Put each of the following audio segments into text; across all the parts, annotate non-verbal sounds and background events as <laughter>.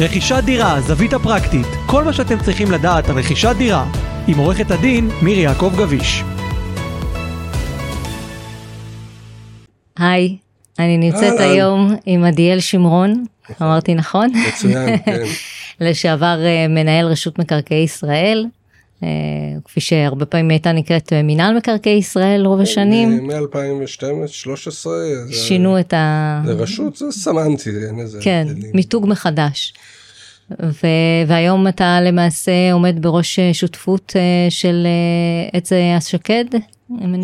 רכישת דירה, זווית הפרקטית, כל מה שאתם צריכים לדעת על רכישת דירה, עם עורכת הדין מירי יעקב גביש. היי, אני נמצאת. היום עם עדיאל שמרון, אמרתי נכון? מצוין, כן. <laughs> לשעבר אה, מנהל רשות מקרקעי ישראל, כפי שהרבה פעמים הייתה נקראת אה, מינהל מקרקעי ישראל רוב השנים, מ-2012-2013. שינו את ה... זה רשות, זה סמנטי. כן. מיתוג מחדש. ו... והיום אתה למעשה עומד בראש אה, שותפות אה, של אה, עץ השקד. לא.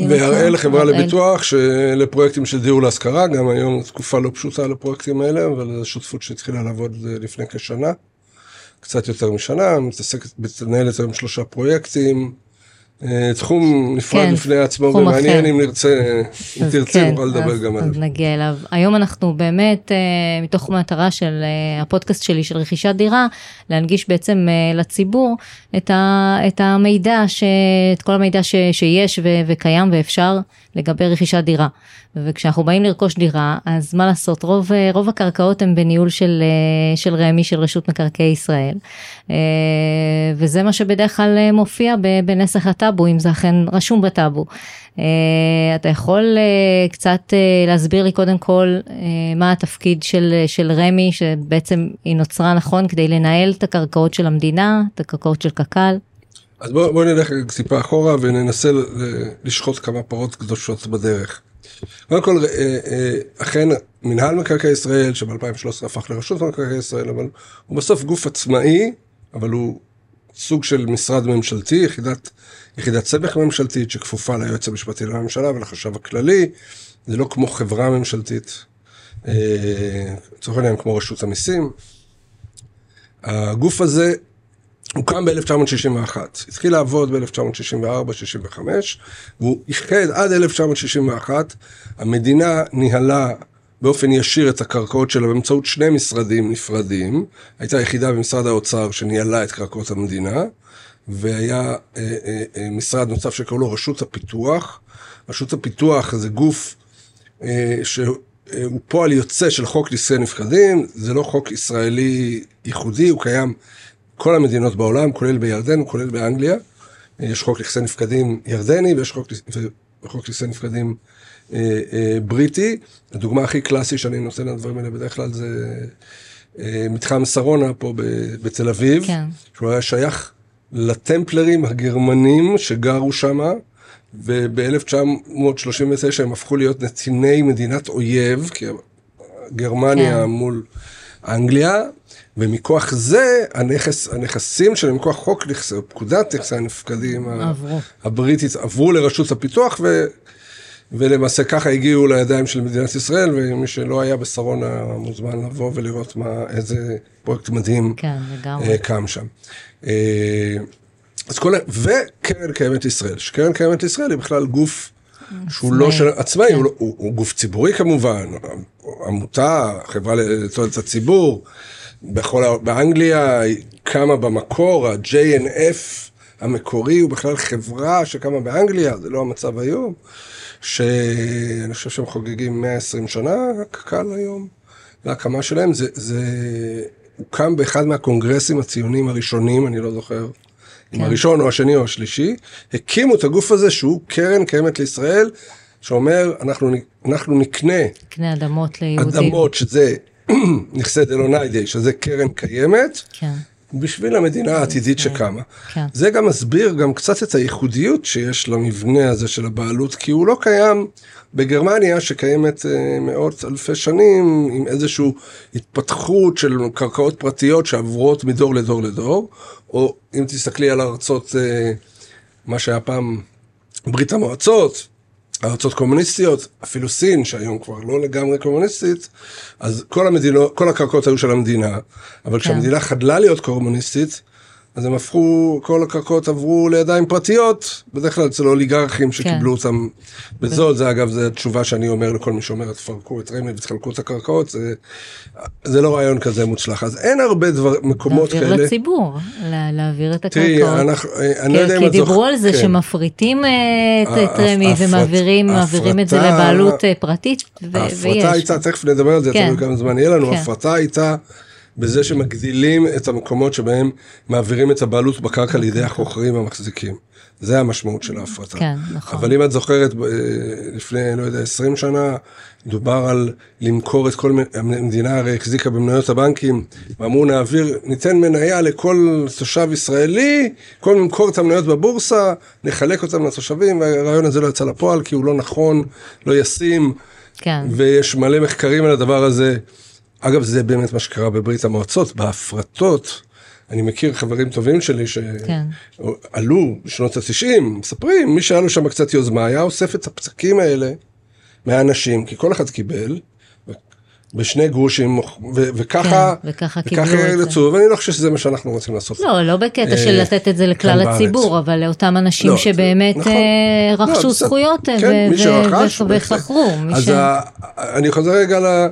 והראל חברה. לביטוח שלפרויקטים של דיור להשכרה, גם היום תקופה לא פשוטה לפרויקטים האלה, אבל זו שותפות שהתחילה לעבוד אה, לפני כשנה, קצת יותר משנה, מתעסקת, מנהלת היום שלושה פרויקטים, אה, תחום נפרד כן, בפני עצמו ומעניין. אם נרצה, אם אז תרצי כן, נוכל לדבר אז- גם אז עליו. נגיע אליו. היום אנחנו באמת, אה, מתוך מטרה של אה, הפודקאסט שלי של רכישת דירה, להנגיש בעצם לציבור את, ה, את המידע, ש, את כל המידע ש, שיש ו, וקיים ואפשר לגבי רכישת דירה. וכשאנחנו באים לרכוש דירה, אז מה לעשות, רוב, אה, רוב הקרקעות הן בניהול של, אה, של רמ"י, של רשות מקרקעי ישראל. אה, וזה מה שבדרך כלל מופיע בנסח הטאבו, אם זה אכן רשום בטאבו. אתה יכול קצת להסביר לי קודם כל מה התפקיד של, של רמ"י, שבעצם היא נוצרה נכון כדי לנהל את הקרקעות של המדינה, את הקרקעות של קק"ל. אז בואו בוא נלך טיפה אחורה וננסה לשחוט כמה פרות קדושות בדרך. קודם כל, אה, אה, אכן מנהל מקרקעי ישראל, שב-2013 הפך לרשות מקרקעי ישראל, אבל הוא בסוף גוף עצמאי, אבל הוא סוג של משרד ממשלתי, יחידת, יחידת סמך ממשלתית שכפופה ליועץ המשפטי לממשלה ולחשב הכללי, זה לא כמו חברה ממשלתית, אה, לצורך העניין כמו רשות המיסים. הגוף הזה הוקם ב-1961, התחיל לעבוד ב-1964-65, והוא איחד עד 1961, המדינה ניהלה באופן ישיר את הקרקעות שלה באמצעות שני משרדים נפרדים, הייתה יחידה במשרד האוצר שניהלה את קרקעות המדינה, והיה אה, אה, אה, משרד נוסף שקראו לו רשות הפיתוח. רשות הפיתוח זה גוף אה, שהוא פועל יוצא של חוק נכסי נפקדים, זה לא חוק ישראלי ייחודי, הוא קיים כל המדינות בעולם, כולל בירדן, כולל באנגליה. יש חוק נכסי נפקדים ירדני ויש חוק, חוק נכסי נפקדים אה, אה, בריטי. הדוגמה הכי קלאסי שאני נותן לדברים האלה בדרך כלל זה אה, מתחם שרונה פה ב- בתל אביב, כן. שהוא היה שייך לטמפלרים הגרמנים שגרו שמה. וב-1939 הם הפכו להיות נתיני מדינת אויב, כי גרמניה כן. מול אנגליה, ומכוח זה הנכס, הנכסים שלהם, מכוח חוק נכסי, פקודת נכסי הנפקדים עברו. הבריטית, עברו לרשות הפיתוח, ו, ולמעשה ככה הגיעו לידיים של מדינת ישראל, ומי שלא היה בשרונה מוזמן לבוא ולראות מה, איזה פרויקט מדהים כן, לגמרי. אה, קם שם. אה, אז כל, וקרן קיימת ישראל, שקרן קיימת ישראל היא בכלל גוף שהוא לא של עצמאי, כן. הוא, לא- הוא, הוא גוף ציבורי כמובן, עמותה, חברה לתועלת הציבור, בכל, באנגליה קמה במקור, ה-JNF המקורי הוא בכלל חברה שקמה באנגליה, זה לא המצב היום, שאני חושב שהם חוגגים 120 שנה, קק"ל היום, להקמה שלהם, זה, זה הוקם באחד מהקונגרסים הציוניים הראשונים, אני לא זוכר כן. הראשון או השני או השלישי, הקימו את הגוף הזה שהוא קרן קיימת לישראל, שאומר אנחנו, אנחנו נקנה קנה אדמות ליהודים. אדמות שזה <clears throat> נכסי דלוניידי, שזה קרן קיימת, כן, בשביל המדינה העתידית שקמה. כן. זה גם מסביר גם קצת את הייחודיות שיש למבנה הזה של הבעלות, כי הוא לא קיים בגרמניה שקיימת אה, מאות אלפי שנים עם איזושהי התפתחות של קרקעות פרטיות שעברות מדור לדור לדור, או אם תסתכלי על ארצות, אה, מה שהיה פעם ברית המועצות, ארצות קומוניסטיות, אפילו סין, שהיום כבר לא לגמרי קומוניסטית, אז כל המדינות, כל הקרקעות היו של המדינה, אבל כן. כשהמדינה חדלה להיות קומוניסטית, אז הם הפכו, כל הקרקעות עברו לידיים פרטיות, בדרך כלל אצל אוליגרכים שקיבלו אותם בזול, זה אגב, זו התשובה שאני אומר לכל מי שאומר, תפרקו את רמ"י ותחלקו את הקרקעות, זה, זה לא רעיון כזה מוצלח. אז אין הרבה דבר, מקומות להעביר כאלה. לציבור, לה- להעביר את תראי, הקרקעות. אנחנו, אני כי- לא יודע אם כי את זוכ- דיברו על זה כן. שמפריטים אה, את- את ההפ- רמ"י ומעבירים מעבירים את זה לבעלות אה, פרטית, ויש. ההפרטה הייתה, תכף נדבר על זה, כן. תלוי כמה זמן יהיה לנו, כן. ההפרטה הייתה בזה שמגדילים את המקומות שבהם מעבירים את הבעלות בקרקע לידי החוכרים המחזיקים. זה המשמעות של ההפרטה. כן, נכון. אבל אם את זוכרת, לפני, לא יודע, 20 שנה, דובר על למכור את כל, המדינה הרי החזיקה במניות הבנקים, ואמרו נעביר, ניתן מניה לכל תושב ישראלי, כל למכור את המניות בבורסה, נחלק אותם לתושבים, והרעיון הזה לא יצא לפועל כי הוא לא נכון, לא ישים, כן. ויש מלא מחקרים על הדבר הזה. אגב, זה באמת מה שקרה בברית המועצות, בהפרטות. אני מכיר חברים טובים שלי כן. שעלו בשנות ה-90, מספרים, מי שהיה לו שם קצת יוזמה היה אוסף את הפצקים האלה מהאנשים, כי כל אחד קיבל, בשני גרושים, ו- וככה, כן, וככה קיבלו את זה. יצאו, ואני לא חושב שזה מה שאנחנו רוצים לעשות. לא, לא בקטע אה, של לתת את זה לכלל הציבור, בארץ. אבל לאותם אנשים לא, שבאמת נכון. אה, לא, רכשו בסדר. זכויות אה, כן, ו- מי שרכש, ו-. וחכרו. אז ש-. אני חוזר רגע ל...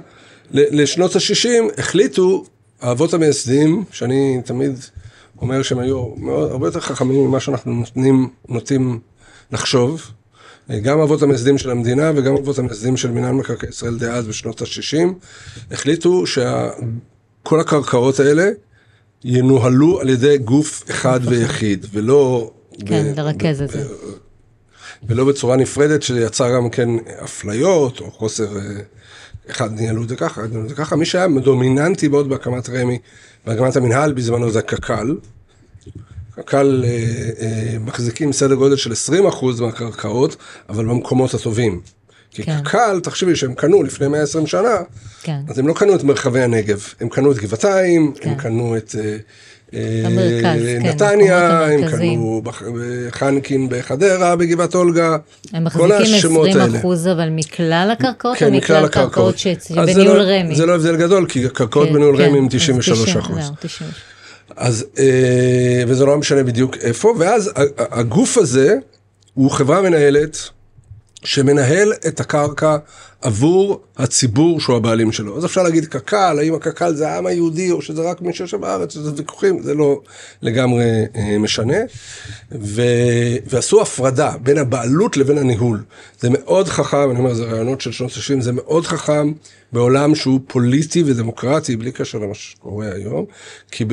לשנות ה-60, החליטו האבות המייסדים, שאני תמיד אומר שהם היו מאוד, הרבה יותר חכמים ממה שאנחנו נותנים, נוטים לחשוב. גם האבות המייסדים של המדינה וגם האבות המייסדים של מינהל מקרקעי ישראל דאז בשנות ה-60, החליטו שכל הקרקעות האלה ינוהלו על ידי גוף אחד ויחיד, ולא... כן, לרכז את זה. ולא בצורה נפרדת, שיצר גם כן אפליות או חוסר... אחד ניהלו את זה ככה, אחד ניהלו את זה ככה. מי שהיה דומיננטי מאוד בהקמת רמ"י, בהקמת המינהל בזמנו זה קק"ל. קק"ל אה, אה, מחזיקים סדר גודל של 20% מהקרקעות, אבל במקומות הטובים. כי כן. קק"ל, תחשבי שהם קנו לפני 120 שנה, כן. אז הם לא קנו את מרחבי הנגב, הם קנו את גבעתיים, כן. הם קנו את אה, המרכז, כן, נתניה, המקומות הם. קנו בח- בחנקין בחדרה, בגבעת אולגה, הם כל מחזיקים השמות 20 האלה. אחוז, אבל מכלל הקרקעות כן, או מכלל הקרקעות. הקרקעות שאצלי, אז זה בניהול לא- רמ"י? זה לא הבדל גדול, כי הקרקעות כן, בניהול כן, רמ"י הם אז 93 90, אחוז. 90. אז, אה, וזה לא משנה בדיוק איפה, ואז הגוף הזה הוא חברה מנהלת שמנהל את הקרקע עבור הציבור שהוא הבעלים שלו. אז אפשר להגיד קק"ל, האם הקק"ל זה העם היהודי או שזה רק מי שיושב בארץ, זה ויכוחים, זה לא לגמרי אה, משנה. ו... ועשו הפרדה בין הבעלות לבין הניהול. זה מאוד חכם, אני אומר, זה רעיונות של שנות ה-60, זה מאוד חכם בעולם שהוא פוליטי ודמוקרטי, בלי קשר למה שקורה היום, כי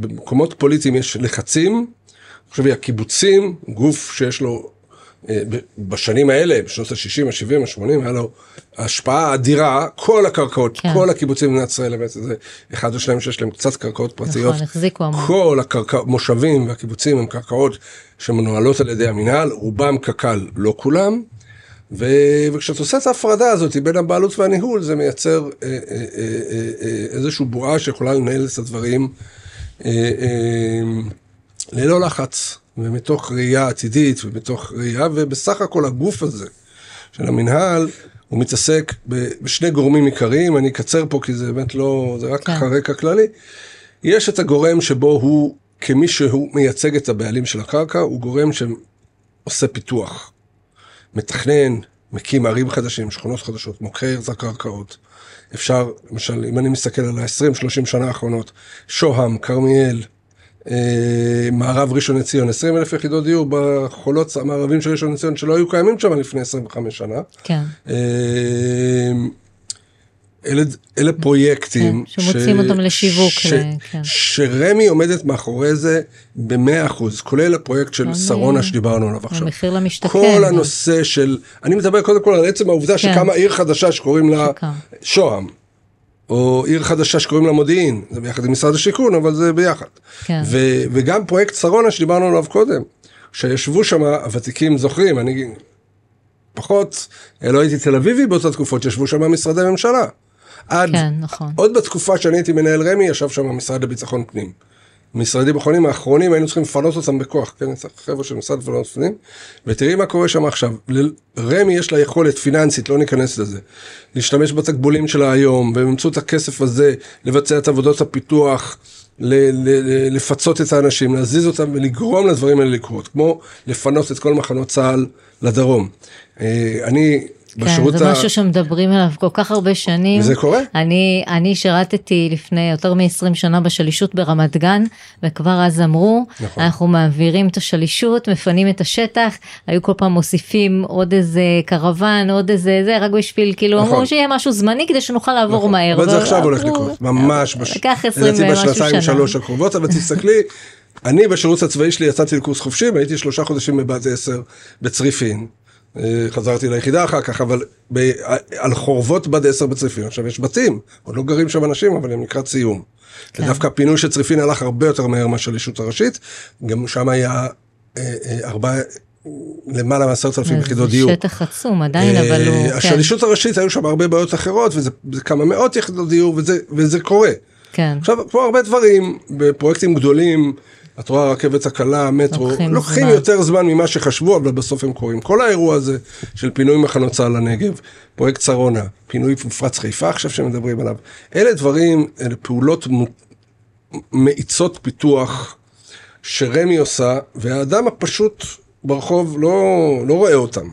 במקומות פוליטיים יש לחצים. תחשבי, הקיבוצים, גוף שיש לו בשנים האלה, בשנות ה-60, ה-70, ה-80, היה לו השפעה אדירה, כל הקרקעות, כן. כל הקיבוצים במדינת ישראל, זה אחד או שניים שיש להם קצת קרקעות פרטיות. נכון, החזיקו המון. כל הקרקעות, מושבים והקיבוצים הם קרקעות שמנוהלות על ידי המינהל, רובם קק"ל, לא כולם. ו... וכשאת עושה את ההפרדה הזאת בין הבעלות והניהול, זה מייצר אה, אה, אה, אה, אה, איזושהי בועה שיכולה לנהל את הדברים אה, ללא לחץ, ומתוך ראייה עתידית, ומתוך ראייה, ובסך הכל הגוף הזה של המינהל, הוא מתעסק בשני גורמים עיקריים, אני אקצר פה כי זה באמת לא, זה רק כן. ככה רקע כללי. יש את הגורם שבו הוא, כמי שהוא מייצג את הבעלים של הקרקע, הוא גורם שעושה פיתוח. מתכנן, מקים ערים חדשים, שכונות חדשות, מוכר את הקרקעות. אפשר, למשל, אם אני מסתכל על ה-20-30 שנה האחרונות, שוהם, כרמיאל, מערב ראשון לציון, 20 אלף יחידות דיור בחולות המערבים של ראשון לציון שלא היו קיימים שם לפני 25 שנה. כן. אה, אלה, אלה פרויקטים. כן, שמוציאים אותם לשיווק, ש, ל- כן. שרמי עומדת מאחורי זה במאה אחוז, כולל הפרויקט של גם, שרונה אה, שדיברנו עליו עכשיו. המחיר למשתכן. כל. הנושא של, אני מדבר קודם כל על עצם העובדה כן. שקמה עיר חדשה שקוראים לה. שוהם, או עיר חדשה שקוראים לה מודיעין, זה ביחד עם משרד השיכון, אבל זה ביחד. כן. ו- וגם פרויקט שרונה שדיברנו עליו קודם, שישבו שם, הוותיקים זוכרים, אני פחות, לא הייתי תל אביבי באותה תקופות, ישבו שם משרדי ממשלה. עד, כן, נכון. עוד בתקופה שאני הייתי מנהל רמ"י, ישב שם המשרד לביטחון פנים. משרדים האחרונים האחרונים היינו צריכים לפנות אותם בכוח, כן, את החבר'ה של משרד לביטחון פנים, ותראי מה קורה שם עכשיו. לרמ"י יש לה יכולת פיננסית, לא ניכנס לזה, להשתמש בתקבולים שלה היום, ובאמצעות הכסף הזה לבצע את עבודות הפיתוח, ל- ל- לפצות את האנשים, להזיז אותם ולגרום לדברים האלה לקרות, כמו לפנות את כל מחנות צה"ל לדרום. אה, אני בשירות כן, זה ה- משהו שמדברים עליו כל כך הרבה שנים. וזה קורה? אני, אני שירתתי לפני יותר מ-20 שנה בשלישות ברמת גן, וכבר אז אמרו, נכון. אנחנו מעבירים את השלישות, מפנים את השטח, היו כל פעם מוסיפים עוד איזה קרוון, עוד איזה זה, רק בשביל, כאילו, נכון. אמרו שיהיה משהו זמני כדי שנוכל לעבור נכון, מהר. אבל זה עכשיו הולך לקרות, ממש, לקח 20 לדעתי ומשהו שנה. שלוש הקרובות, אבל תסתכלי, אני בשירות הצבאי שלי יצאתי לקורס חופשי והייתי שלושה חודשים בבת 10 בצריפין. אה, חזרתי ליחידה אחר כך, אבל ב- על חורבות בד 10 בצריפין, עכשיו יש בתים, עוד לא גרים שם אנשים, אבל הם לקראת סיום. כן. ודווקא הפינוי של צריפין הלך הרבה יותר מהר מאשר לישות הראשית, גם שם היה אה, אה, ארבע, למעלה מעשרת אלפים יחידות דיור. שטח עצום עדיין, אבל הוא, אה, כן, השלישות הראשית היו שם הרבה בעיות אחרות, וזה זה כמה מאות יחידות דיור, וזה, וזה קורה. כן, עכשיו, כמו הרבה דברים, בפרויקטים גדולים, את רואה הרכבת הקלה, המטרו, לוקחים לוקחים זמן. יותר זמן ממה שחשבו, אבל בסוף הם קורים. כל האירוע הזה של פינוי מחנות צה"ל לנגב, פרויקט שרונה, פינוי מפרץ חיפה עכשיו שמדברים עליו, אלה דברים, אלה פעולות מו- מאיצות פיתוח שרמ"י עושה, והאדם הפשוט ברחוב לא, לא רואה אותם.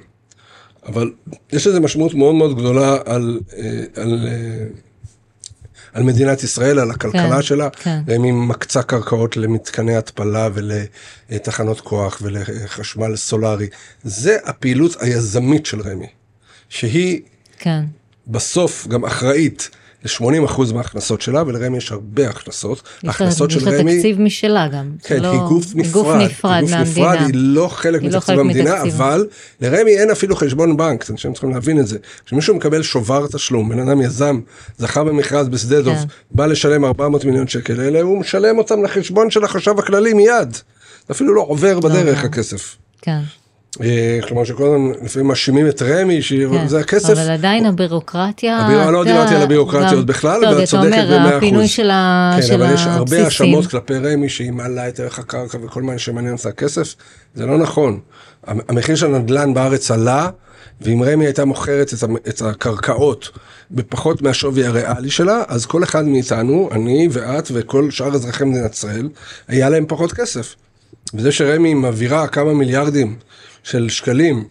אבל יש לזה משמעות מאוד מאוד גדולה על, אה, על, אה, על מדינת ישראל, על הכלכלה כן, שלה. כן. רמ"י מקצה קרקעות למתקני התפלה ולתחנות כוח ולחשמל סולארי. זה הפעילות היזמית של רמ"י, שהיא כן, בסוף גם אחראית ל-80% מההכנסות שלה, ולרמ"י יש הרבה הכנסות. יש לה- ההכנסות יש של לה רמ"י... תקציב משלה גם, כן, לא- היא גוף נפרד, גוף נפרד היא גוף מהמדינה, נפרד, היא לא חלק היא לא מתקציב חלק המדינה, מתקציב. אבל לרמ"י אין אפילו חשבון בנק, אנשים צריכים להבין את זה. כשמישהו מקבל שובר תשלום, בן אדם יזם, זכה במכרז בשדה דוב, כן. בא לשלם 400 מיליון שקל אלה, הוא משלם אותם לחשבון של החשב הכללי מיד. אפילו לא עובר בדרך לא. הכסף. כן, כלומר שכל הזמן לפעמים מאשימים את רמ"י, כן. שזה הכסף. אבל עדיין הבירוקרטיה, הבירו- לא אתה- דיברתי על הבירוקרטיות בכלל, לא, ואת אתה צודקת אומר, במאה הפינוי אחוז. של ה- כן, של אבל יש הרבה הבסיסים. האשמות כלפי רמ"י שהיא מעלה את ערך הקרקע וכל מה שמעניין זה הכסף, זה לא נכון. המ- המחיר של הנדל"ן בארץ עלה, ואם רמ"י הייתה מוכרת את, את הקרקעות בפחות מהשווי הריאלי שלה, אז כל אחד מאיתנו, אני ואת וכל שאר אזרחי מדינת ישראל, היה להם פחות כסף. וזה שרמ"י מעבירה כמה מיליארדים של שקלים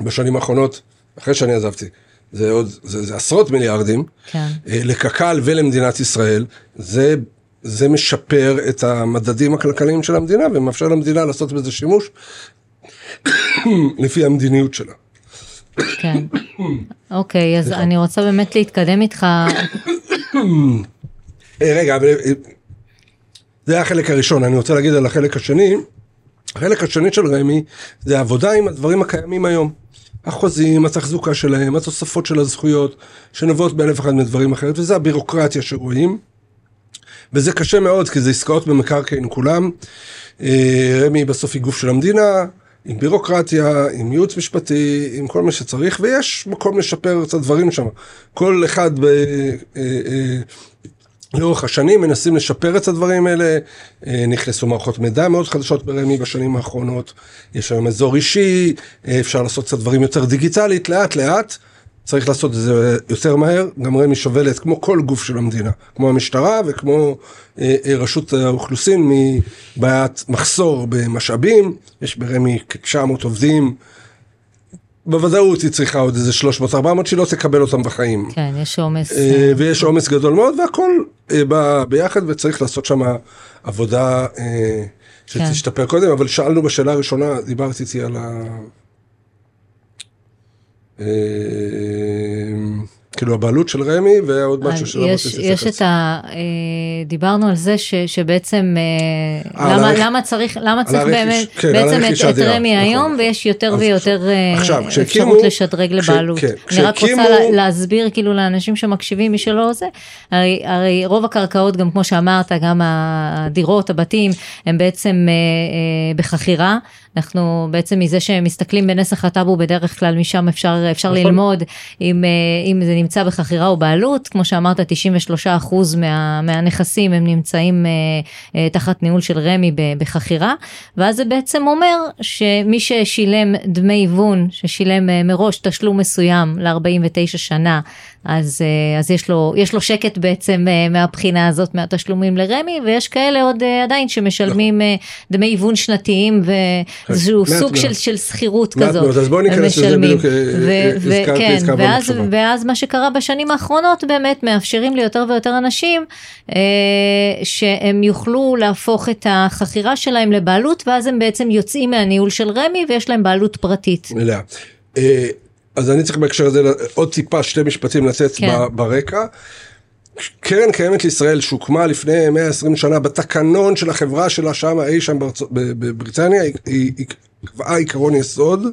בשנים האחרונות, אחרי שאני עזבתי, זה עוד, זה, זה עשרות מיליארדים, כן. אה, לקק"ל ולמדינת ישראל, זה, זה משפר את המדדים הכלכליים של המדינה ומאפשר למדינה לעשות בזה שימוש <coughs> לפי המדיניות שלה. כן. אוקיי, אז אני רוצה באמת להתקדם איתך, <coughs> אה, רגע, אבל אה, זה היה החלק הראשון, אני רוצה להגיד על החלק השני. החלק השני של רמ"י זה עבודה עם הדברים הקיימים היום. החוזים, התחזוקה שלהם, התוספות של הזכויות, שנובעות באלף אחד מדברים אחרת, וזה הבירוקרטיה שרואים. וזה קשה מאוד, כי זה עסקאות במקרקעין כולם. אה, רמ"י בסוף היא גוף של המדינה, עם בירוקרטיה, עם ייעוץ משפטי, עם כל מה שצריך, ויש מקום לשפר את הדברים שם. כל אחד ב... לאורך השנים מנסים לשפר את הדברים האלה, אה, נכנסו מערכות מידע מאוד חדשות ברמ"י בשנים האחרונות, יש היום אזור אישי, אה, אפשר לעשות קצת דברים יותר דיגיטלית, לאט לאט, צריך לעשות את זה יותר מהר, גם רמ"י שובלת כמו כל גוף של המדינה, כמו המשטרה וכמו אה, רשות האוכלוסין מבעיית מחסור במשאבים, יש ברמ"י כ-900 עובדים, בוודאות היא צריכה עוד איזה 300-400 שהיא לא תקבל אותם בחיים. כן, יש עומס, ויש עומס גדול מאוד והכל בא ביחד וצריך לעשות שם עבודה אה, שתשתפר קודם, אבל שאלנו בשאלה הראשונה, דיברת איתי על ה... אה, כאילו הבעלות של רמ"י ועוד משהו שלא יש, רציתי יש להתייחס. את ה... אה, דיברנו על זה ש, שבעצם אה, אה, למה, הרכ- למה צריך, למה צריך באמת כן, בעצם את, את רמ"י נכון. היום ויש יותר אז ויותר עכשיו, אפשרות לשדרג כש- לבעלות. כן, אני רק רוצה לה, להסביר כאילו לאנשים שמקשיבים מי שלא זה, הרי, הרי רוב הקרקעות גם כמו שאמרת גם הדירות הבתים הם בעצם אה, אה, בחכירה. אנחנו בעצם מזה שמסתכלים בנסח הטאבו בדרך כלל משם אפשר, אפשר נכון. ללמוד אם, אם זה נמצא בחכירה או בעלות, כמו שאמרת 93% מה, מהנכסים הם נמצאים אה, אה, תחת ניהול של רמ"י בחכירה, ואז זה בעצם אומר שמי ששילם דמי היוון, ששילם אה, מראש תשלום מסוים ל-49 שנה, אז, אה, אז יש, לו, יש לו שקט בעצם אה, מהבחינה הזאת מהתשלומים לרמ"י, ויש כאלה עוד אה, עדיין שמשלמים אה, דמי היוון שנתיים ואיזשהו מעט סוג. של, של שכירות מעט כזאת. מאוד, אז בואו ניכנס לזה. בדיוק, הזכרתי כן, ואז. ואז מה שקרה בשנים האחרונות באמת מאפשרים ליותר ויותר אנשים אה, שהם יוכלו להפוך את החכירה שלהם לבעלות ואז הם בעצם יוצאים מהניהול של רמ"י ויש להם בעלות פרטית. מלאה. אז אני צריך בהקשר הזה עוד טיפה שתי משפטים לתת כן. ברקע. קרן קיימת לישראל שהוקמה לפני 120 שנה בתקנון של החברה שלה שם אי שם בבריטניה היא, היא, היא קבעה עיקרון יסוד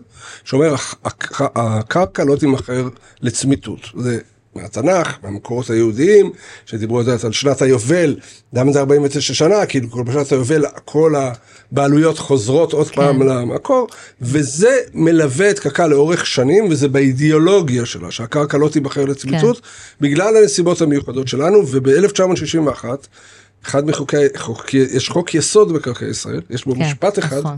שאומר "הח- הק- הקרקע לא תימכר לצמיתות. זה מהתנ"ך, מהמקורות היהודיים, שדיברו את יודעת, על שנת היובל, למה זה 49 שנה? כאילו כל בשנת היובל כל הבעלויות חוזרות עוד כן. פעם למקור, וזה מלווה את קק"ל לאורך שנים, וזה באידיאולוגיה שלה, שהקרקע לא תיבחר לצמיתות, כן. בגלל הנסיבות המיוחדות שלנו, וב-1961, אחד מחוקי, חוק, יש חוק יסוד מקרקעי ישראל, יש בו כן, משפט אחד, נכון.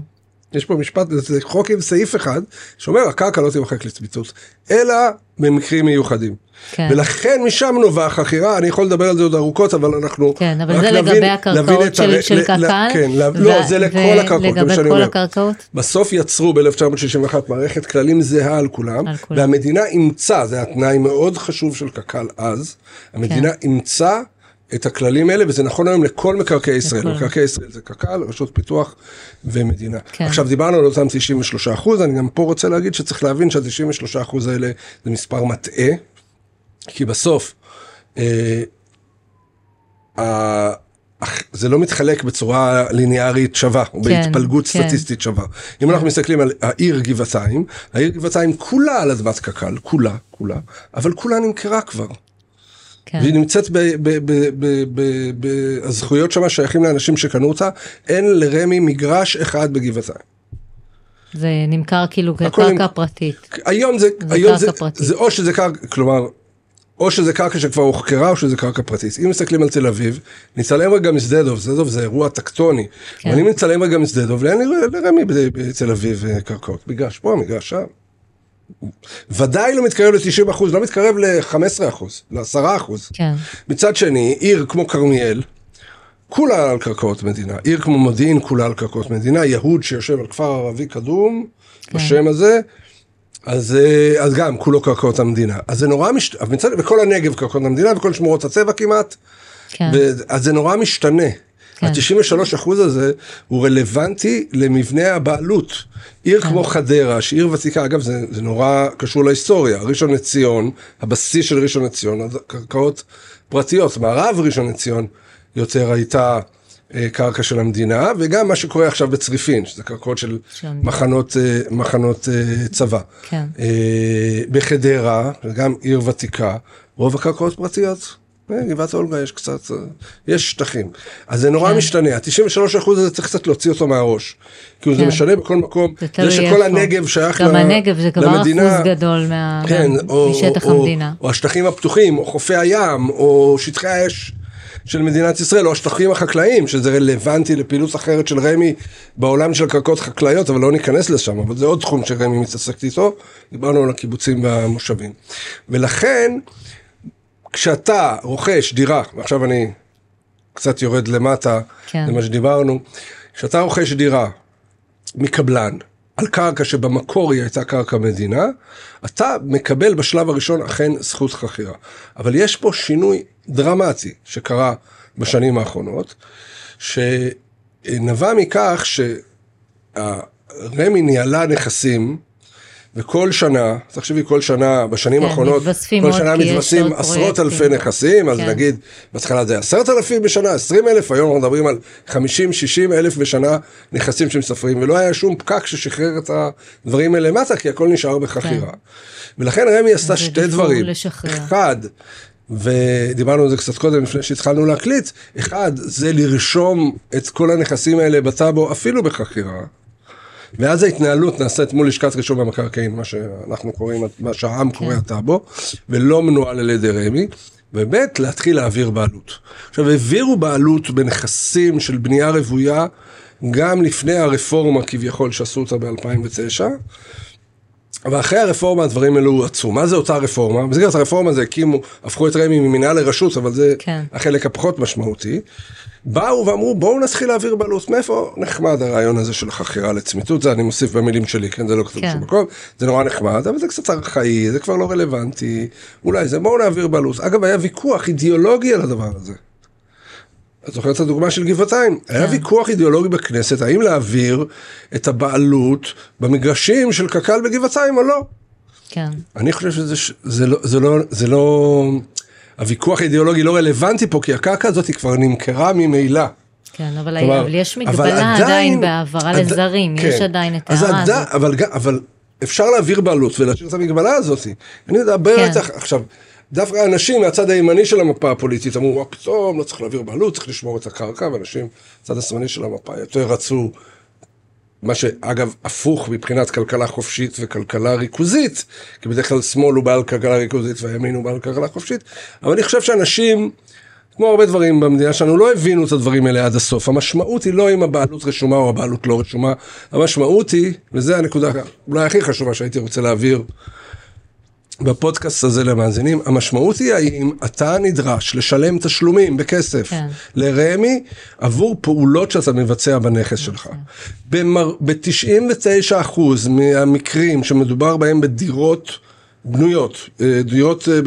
יש פה משפט, זה חוק עם סעיף אחד, שאומר הקרקע לא תימחק לצמיתות, אלא במקרים מיוחדים. כן. ולכן משם נובעה החכירה, אני יכול לדבר על זה עוד ארוכות, אבל אנחנו... כן, אבל זה להבין- לגבי הקרקעות של, הר- של קק"ל? כן, ו- לא, זה לכל הקרקעות, זה מה שאני אומר. הקרקעות? בסוף יצרו ב-1961 מערכת כללים זהה על כולם, על כולם. והמדינה אימצה, זה התנאי מאוד חשוב של קק"ל אז, המדינה כן. אימצה את הכללים האלה, וזה נכון היום לכל מקרקעי ישראל. לכל. מקרקעי ישראל זה קק"ל, רשות פיתוח ומדינה. כן. עכשיו דיברנו על אותם 93 אחוז, אני גם פה רוצה להגיד שצריך להבין שה-93 אחוז האלה זה מספר מטעה, כי בסוף, אה, ה- אך- זה לא מתחלק בצורה ליניארית שווה, כן, בהתפלגות כן. סטטיסטית שווה. אם אנחנו מסתכלים על העיר גבעתיים, העיר גבעתיים כולה על אדמת קק"ל, כולה, כולה, אבל כולה נמכרה כבר. כן. והיא נמצאת ב... ב, ב, ב, ב, ב הזכויות שמה שייכים לאנשים שקנו אותה, אין לרמ"י מגרש אחד בגבעתיים. זה נמכר כאילו כקרקע נמכר. פרטית. היום זה, זה היום זה, פרטית. זה או שזה קרקע, כלומר, או שזה קרקע שכבר הוחכרה או שזה קרקע פרטית. אם מסתכלים על תל אביב, נצלם רגע משדה דוב, שדה דוב זה אירוע טקטוני. כן. אבל אם נצלם רגע משדה דוב, לאן לרמי בתל אביב אה, קרקעות? מגרש פה, מגרש שם. ודאי לא מתקרב ל-90 אחוז, לא מתקרב ל-15 אחוז, ל-10 אחוז. כן. מצד שני, עיר כמו כרמיאל, כולה על קרקעות מדינה. עיר כמו מודיעין, כולה על קרקעות מדינה. יהוד שיושב על כפר ערבי קדום, כן. בשם הזה, אז, אה, אז גם כולו קרקעות המדינה. אז זה נורא משתנה, וכל הנגב קרקעות המדינה, וכל שמורות הטבע כמעט, כן. ו- אז זה נורא משתנה. כן. ה-93 אחוז הזה הוא רלוונטי למבנה הבעלות. עיר כן. כמו חדרה, שהיא עיר ותיקה, אגב זה, זה נורא קשור להיסטוריה, ראשון לציון, הבסיס של ראשון לציון, קרקעות פרטיות, מערב ראשון לציון יותר הייתה אה, קרקע של המדינה, וגם מה שקורה עכשיו בצריפין, שזה קרקעות של. מחנות, אה, מחנות אה, צבא. כן. אה, בחדרה, גם עיר ותיקה, רוב הקרקעות פרטיות. אה, גבעת אולגה יש קצת, אה, יש שטחים. אז זה נורא כן. משתנה, ה-93% הזה צריך קצת להוציא אותו מהראש. כאילו זה כן. משנה בכל מקום, זה זה שכל איפה. הנגב שייך גם ל- הנגב זה כבר למדינה. אחוז גדול מה- כן, מה- או, משטח או, המדינה. או השטחים הפתוחים, או חופי הים, או שטחי האש של מדינת ישראל, או השטחים החקלאיים, שזה רלוונטי לפעילות אחרת של רמ"י בעולם של קרקעות חקלאיות, אבל לא ניכנס לשם, אבל זה עוד תחום שרמ"י מתעסקת איתו, דיברנו על הקיבוצים והמושבים. ולכן, כשאתה רוכש דירה, ועכשיו אני קצת יורד למטה, כן. למה שדיברנו, כשאתה רוכש דירה מקבלן על קרקע שבמקור היא הייתה קרקע מדינה, אתה מקבל בשלב הראשון אכן זכות חכירה. אבל יש פה שינוי דרמטי שקרה בשנים האחרונות, שנבע מכך שרמ"י ניהלה נכסים וכל שנה, תחשבי כל שנה, בשנים כן, האחרונות, כל שנה מתווספים עשרות. אלפי נכסים, אז כן. נגיד, בהתחלה זה עשרת אלפים בשנה, עשרים אלף, היום אנחנו מדברים על חמישים, שישים אלף בשנה נכסים שמספרים, ולא היה שום פקק ששחרר את הדברים האלה למטה, כי הכל נשאר בחכירה. ולכן רמ"י עשתה שתי דברים. לשחרר. אחד, ודיברנו על זה קצת קודם לפני שהתחלנו להקליט, אחד זה לרשום את כל הנכסים האלה בטאבו אפילו בחכירה. ואז ההתנהלות נעשית מול לשכת רישום המקרקעין, מה שאנחנו קוראים, מה שהעם קורא הטאבו, ולא מנוהל על ידי רמ"י. וב' להתחיל להעביר בעלות. עכשיו העבירו בעלות בנכסים של בנייה רוויה גם לפני הרפורמה כביכול שעשו אותה ב-2009, אבל אחרי הרפורמה הדברים האלו הואצו. מה זה אותה רפורמה? במסגרת הרפורמה זה הקימו, הפכו את רמ"י ממינהל לרשות, אבל זה כן. החלק הפחות משמעותי. באו ואמרו בואו נתחיל להעביר בעלות. מאיפה נחמד הרעיון הזה של החכירה לצמיתות? זה אני מוסיף במילים שלי, כן? זה לא כתוב כן. בשום מקום. זה נורא נחמד, אבל זה קצת ארכאי, זה כבר לא רלוונטי. אולי זה בואו נעביר בעלות. אגב, היה ויכוח אידיאולוגי על הדבר הזה. את זוכרת את הדוגמה של גבעתיים? היה כן. ויכוח אידיאולוגי בכנסת, האם להעביר את הבעלות במגרשים של קק"ל בגבעתיים או לא. כן, אני חושב שזה זה לא, זה לא, זה לא, הוויכוח האידיאולוגי לא רלוונטי פה, כי הקרקע הזאת כבר נמכרה ממילא. כן, אבל, כלומר, אבל יש אבל מגבלה עדיין, עדיין- בהעברה עד- לזרים, כן. יש עדיין את אז ההערה הזאת. אבל, אבל אפשר להעביר בעלות ולהשאיר את המגבלה הזאת. אני מדבר כן. איתך עכשיו. דווקא אנשים מהצד הימני של המפה הפוליטית אמרו, מה פתאום, לא צריך להעביר בעלות, צריך לשמור את הקרקע, ואנשים מהצד השמאלי של המפה יותר רצו, מה שאגב הפוך מבחינת כלכלה חופשית וכלכלה ריכוזית, כי בדרך כלל שמאל הוא בעל כלכלה ריכוזית והימין הוא בעל כלכלה חופשית, אבל אני חושב שאנשים, כמו הרבה דברים במדינה שלנו, לא הבינו את הדברים האלה עד הסוף. המשמעות היא לא אם הבעלות רשומה או הבעלות לא רשומה, המשמעות היא, וזה הנקודה אולי הכי חשובה שהייתי רוצה להעביר בפודקאסט הזה למאזינים, המשמעות היא האם אתה נדרש לשלם תשלומים בכסף כן. לרמ"י עבור פעולות שאתה מבצע בנכס שלך. במר... ב-99% מהמקרים שמדובר בהם בדירות בנויות, אה, דירות אה,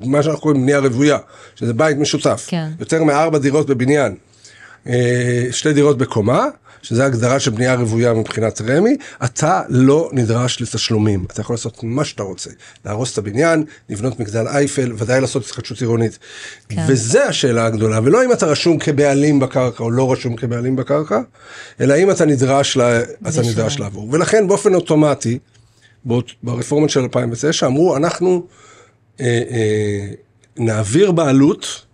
במה שאנחנו קוראים בנייה רוויה, שזה בית משותף, כן. יותר מארבע דירות בבניין, אה, שתי דירות בקומה, שזה הגדרה של בנייה רוויה מבחינת רמ"י, אתה לא נדרש לתשלומים. אתה יכול לעשות מה שאתה רוצה. להרוס את הבניין, לבנות מגדל אייפל, ודאי לעשות התחדשות עירונית. כן. וזה השאלה הגדולה, ולא אם אתה רשום כבעלים בקרקע או לא רשום כבעלים בקרקע, אלא אם אתה נדרש, לה, אתה נדרש. לעבור. ולכן באופן אוטומטי, ברפורמה של 2009, אמרו, אנחנו אה, אה, נעביר בעלות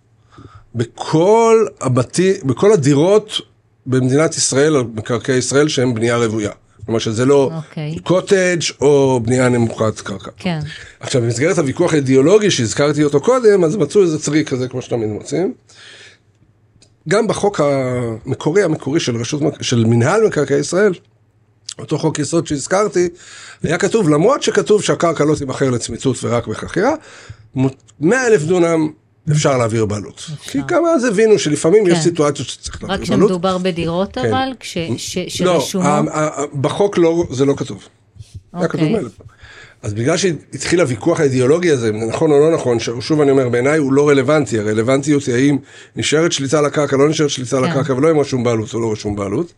בכל הבתי, בכל הדירות במדינת ישראל, או מקרקעי ישראל, שהן בנייה רוויה. כלומר שזה לא אוקיי. קוטג' או בנייה נמוכת קרקע. כן, עכשיו במסגרת הוויכוח האידיאולוגי שהזכרתי אותו קודם, אז מצאו איזה צריק כזה כמו שתמיד מוצאים. גם בחוק המקורי המקורי של רשות, של מנהל מקרקעי ישראל, אותו חוק יסוד שהזכרתי, היה כתוב, למרות שכתוב שהקרקע לא תימכר לצמיתות ורק בחכירה, 100 אלף דונם אפשר להעביר בעלות. כי גם אז הבינו שלפעמים יש כן. סיטואציות שצריך רק להעביר בעלות. כשמדובר בדירות כן. אבל, כש- ש- לא, שרשומות, בחוק לא, זה לא כתוב. היה כתוב אוקיי. מלך. אז בגלל שהתחיל הוויכוח האידיאולוגי הזה, אם זה נכון או לא נכון, ששוב אני אומר, בעיניי הוא לא רלוונטי, הרלוונטיות היא האם נשארת שליטה על הקרקע, לא נשארת שליטה על כן. הקרקע, ולא אם רשום בעלות או לא רשום בעלות.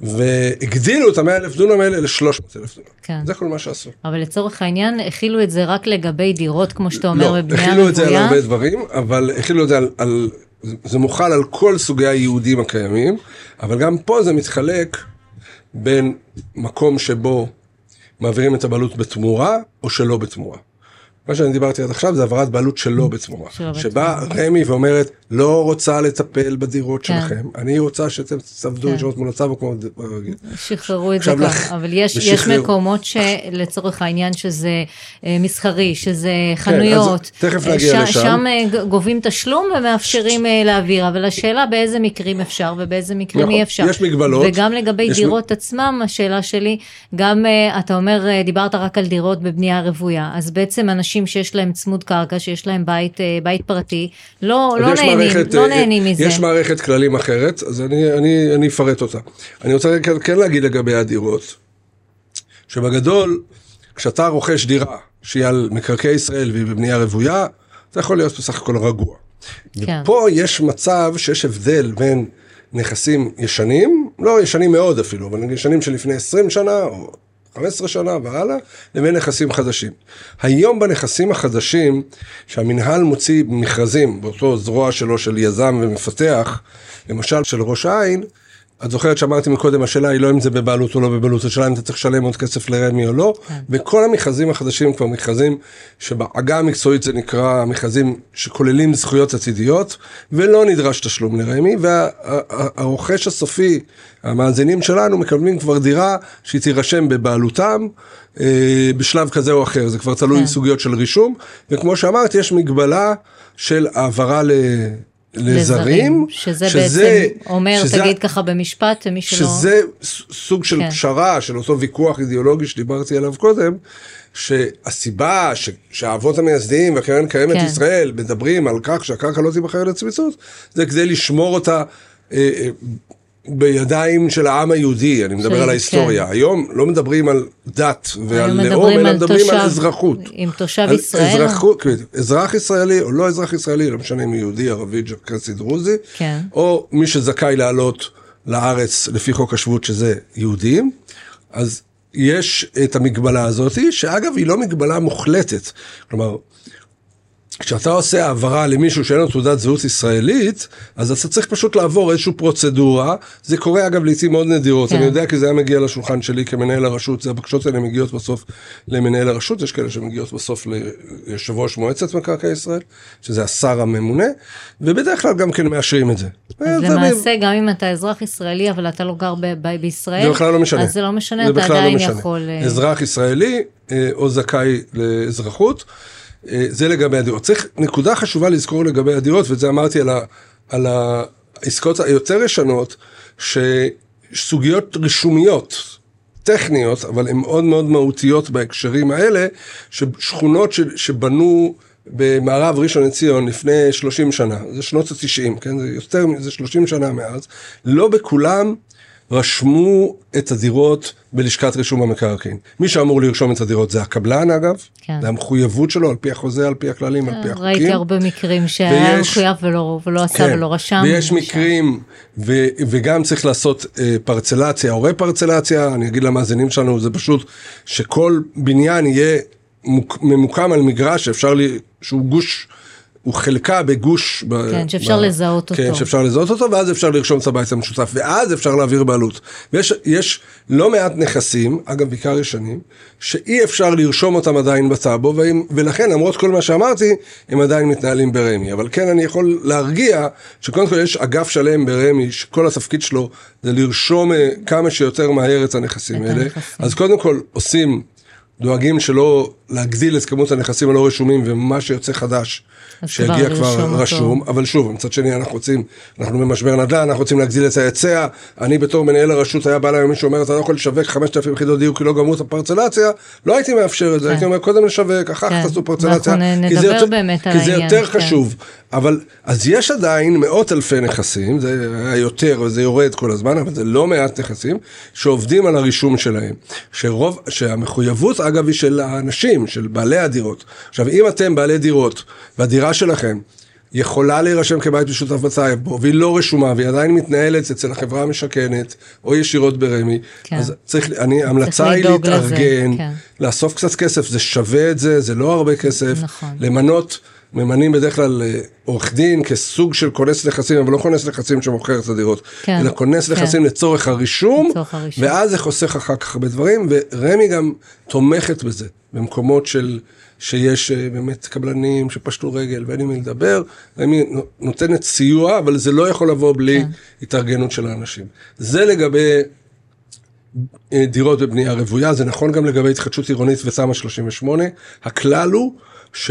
והגדילו את המאה אלף דונם האלה ל-300 אלף דונם. כן. זה כל מה שעשו. אבל לצורך העניין הכילו את זה רק לגבי דירות, כמו שאתה אומר, לא, בבנייה הכילו את זה על רוויה. הרבה דברים, אבל הכילו את זה על, על... זה מוחל על כל סוגי היהודים הקיימים, אבל גם פה זה מתחלק בין מקום שבו מעבירים את הבעלות בתמורה, או שלא בתמורה. מה שאני דיברתי עד עכשיו זה העברת בעלות שלא בתמורה. שבה רמ"י ואומרת, לא רוצה לטפל בדירות כן. שלכם, אני רוצה שאתם תעבדו כן. מול הצו כמו. שחררו את זה לך- ככה, אבל יש, יש. מקומות שלצורך העניין שזה אה, מסחרי, שזה חנויות, כן, תכף אה, נגיע ש- לשם. שם אה, גובים תשלום ומאפשרים להעביר, אבל השאלה באיזה מקרים אפשר ובאיזה מקרים נכון, אי אפשר. יש מגבלות. וגם לגבי יש דירות עצמם, השאלה שלי, גם אתה אומר, דיברת רק על דירות בבנייה רוויה, אז בעצם אנשים שיש להם צמוד קרקע, שיש להם בית, בית פרטי, לא, לא נהנים, מערכת, לא אה, נהנים מזה. יש מערכת כללים אחרת, אז אני, אני, אני אפרט אותה. אני רוצה כן, כן להגיד לגבי הדירות, שבגדול, כשאתה רוכש דירה שהיא על מקרקעי ישראל והיא בבנייה רוויה, אתה יכול להיות בסך הכל רגוע. כן. פה יש מצב שיש הבדל בין נכסים ישנים, לא ישנים מאוד אפילו, אבל ישנים של לפני 20 שנה או 15 שנה והלאה, לבין נכסים חדשים. היום בנכסים החדשים, שהמינהל מוציא מכרזים באותו זרוע שלו של יזם ומפתח, למשל של ראש העין, את זוכרת שאמרתי מקודם, השאלה היא לא אם זה בבעלות או לא בבעלות, השאלה אם אתה צריך לשלם עוד כסף לרמ"י או לא, וכל המכרזים החדשים כבר מכרזים שבעגה המקצועית זה נקרא מכרזים שכוללים זכויות עתידיות, ולא נדרש תשלום לרמ"י, והרוכש הסופי, המאזינים שלנו מקבלים כבר דירה שהיא תירשם בבעלותם, אה, בשלב כזה או אחר, זה כבר תלוי כן. בסוגיות של רישום, וכמו שאמרת, יש מגבלה של העברה ל... לזרים, שזה, שזה בעצם אומר, שזה, תגיד ככה במשפט, מי שלא... שזה סוג של כן. פשרה, של אותו ויכוח אידיאולוגי שדיברתי עליו קודם, שהסיבה ש, שהאבות המייסדים והקרן קיימת כן. ישראל מדברים על כך שהקרקע לא תיבחר לצמיתות, זה כדי לשמור אותה אה, אה, בידיים של העם היהודי, אני מדבר על ההיסטוריה. כן. היום לא מדברים על דת ועל לאום, אלא מדברים תושב, על אזרחות. עם תושב ישראל? אזרחות, כן, אזרח ישראלי או לא אזרח ישראלי, לא משנה אם יהודי, ערבי, ג'רקסי, דרוזי, כן. או מי שזכאי לעלות לארץ לפי חוק השבות שזה יהודים, אז יש את המגבלה הזאת, שאגב היא לא מגבלה מוחלטת. כלומר, כשאתה עושה העברה למישהו שאין לו תעודת זהות ישראלית, אז אתה צריך פשוט לעבור איזושהי פרוצדורה. זה קורה אגב לעיתים מאוד נדירות, כן. אני יודע כי זה היה מגיע לשולחן שלי כמנהל הרשות, זה הבקשות האלה מגיעות בסוף למנהל הרשות, יש כאלה שמגיעות בסוף ליושב ראש מועצת מקרקעי ישראל, שזה השר הממונה, ובדרך כלל גם כן מאשרים את זה. אז למעשה ב... גם אם אתה אזרח ישראלי אבל אתה לא גר ב- ב- בישראל, זה בכלל לא משנה. אז זה לא משנה, זה אתה לא עדיין לא משנה. יכול... אה, אזרח ישראלי אה, או זכאי לאזרחות. אה, זה לגבי הדירות. צריך, נקודה חשובה לזכור לגבי הדירות, ואת זה אמרתי על, ה, על העסקאות היותר ישנות, שסוגיות רישומיות, טכניות, אבל הן מאוד מאוד מהותיות בהקשרים האלה, ששכונות ש, שבנו במערב ראשון לציון לפני 30 שנה, זה שנות ה-90, כן? זה יותר, זה 30 שנה מאז, לא בכולם רשמו את הדירות בלשכת רישום המקרקעין. מי שאמור לרשום את הדירות זה הקבלן אגב, כן. זה המחויבות שלו על פי החוזה, על פי הכללים, על פי החוקים. ראיתי הרבה מקרים שהיה מחויב ולא, ולא עשה כן. ולא רשם. ויש מקרים, ו, וגם צריך לעשות אה, פרצלציה או רפרצלציה, אני אגיד למאזינים שלנו, זה פשוט שכל בניין יהיה ממוקם על מגרש שאפשר, לי, שהוא גוש הוא חלקה בגוש. כן, שאפשר ב... לזהות כן, אותו. כן, שאפשר לזהות אותו, ואז אפשר לרשום את הבית המשותף, ואז אפשר להעביר בעלות. ויש לא מעט נכסים, אגב, בעיקר ישנים, שאי אפשר לרשום אותם עדיין בטאבו, ולכן, למרות כל מה שאמרתי, הם עדיין מתנהלים ברמ"י. אבל כן, אני יכול להרגיע, שקודם כל יש אגף שלם ברמ"י, שכל התפקיד שלו זה לרשום אה, כמה שיותר מהר את הנכסים האלה. הנכסים. אז קודם כל עושים... דואגים שלא להגדיל את כמות הנכסים הלא רשומים ומה שיוצא חדש שיגיע כבר רשום, אותו. אבל שוב, מצד שני אנחנו רוצים, אנחנו במשבר נדל"ן, אנחנו רוצים להגדיל את ההיצע, אני בתור מנהל הרשות היה בא אליי מישהו אומר אתה לא יכול לשווק 5,000 יחידות דיור כי לא גמרו את הפרצלציה, לא הייתי מאפשר את זה, כן. הייתי אומר קודם לשווק, אחר כך כן. תעשו פרצלציה, כי זה יותר, כי זה יותר כן. חשוב, אבל אז יש עדיין מאות אלפי נכסים, זה היה יותר וזה יורד כל הזמן, אבל זה לא מעט נכסים שעובדים על הרישום שלהם, שרוב, שהמחויבות אגב היא של האנשים, של בעלי הדירות. עכשיו אם אתם בעלי דירות והדירה שלכם יכולה להירשם כבית משותף בצייב בו, והיא לא רשומה, והיא עדיין מתנהלת אצל החברה המשכנת, או ישירות ברמ"י, כן. אז צריך, אני, המלצה היא להתארגן, כן. לאסוף קצת כסף, זה שווה את זה, זה לא הרבה כסף, נכון. למנות, ממנים בדרך כלל אה, עורך דין כסוג של כונס נכסים, אבל לא כונס נכסים שמוכר את הדירות, כן, אלא כונס כן. נכסים לצורך הרישום, לצורך הרישום, ואז זה חוסך אחר כך הרבה דברים, ורמ"י גם תומכת בזה, במקומות של... שיש אה, באמת קבלנים שפשטו רגל ואין עם מי לדבר, רמ"י נותנת סיוע, אבל זה לא יכול לבוא בלי כן. התארגנות של האנשים. זה לגבי אה, דירות בבנייה רוויה, זה נכון גם לגבי התחדשות עירונית ותמ"א 38. הכלל הוא ש...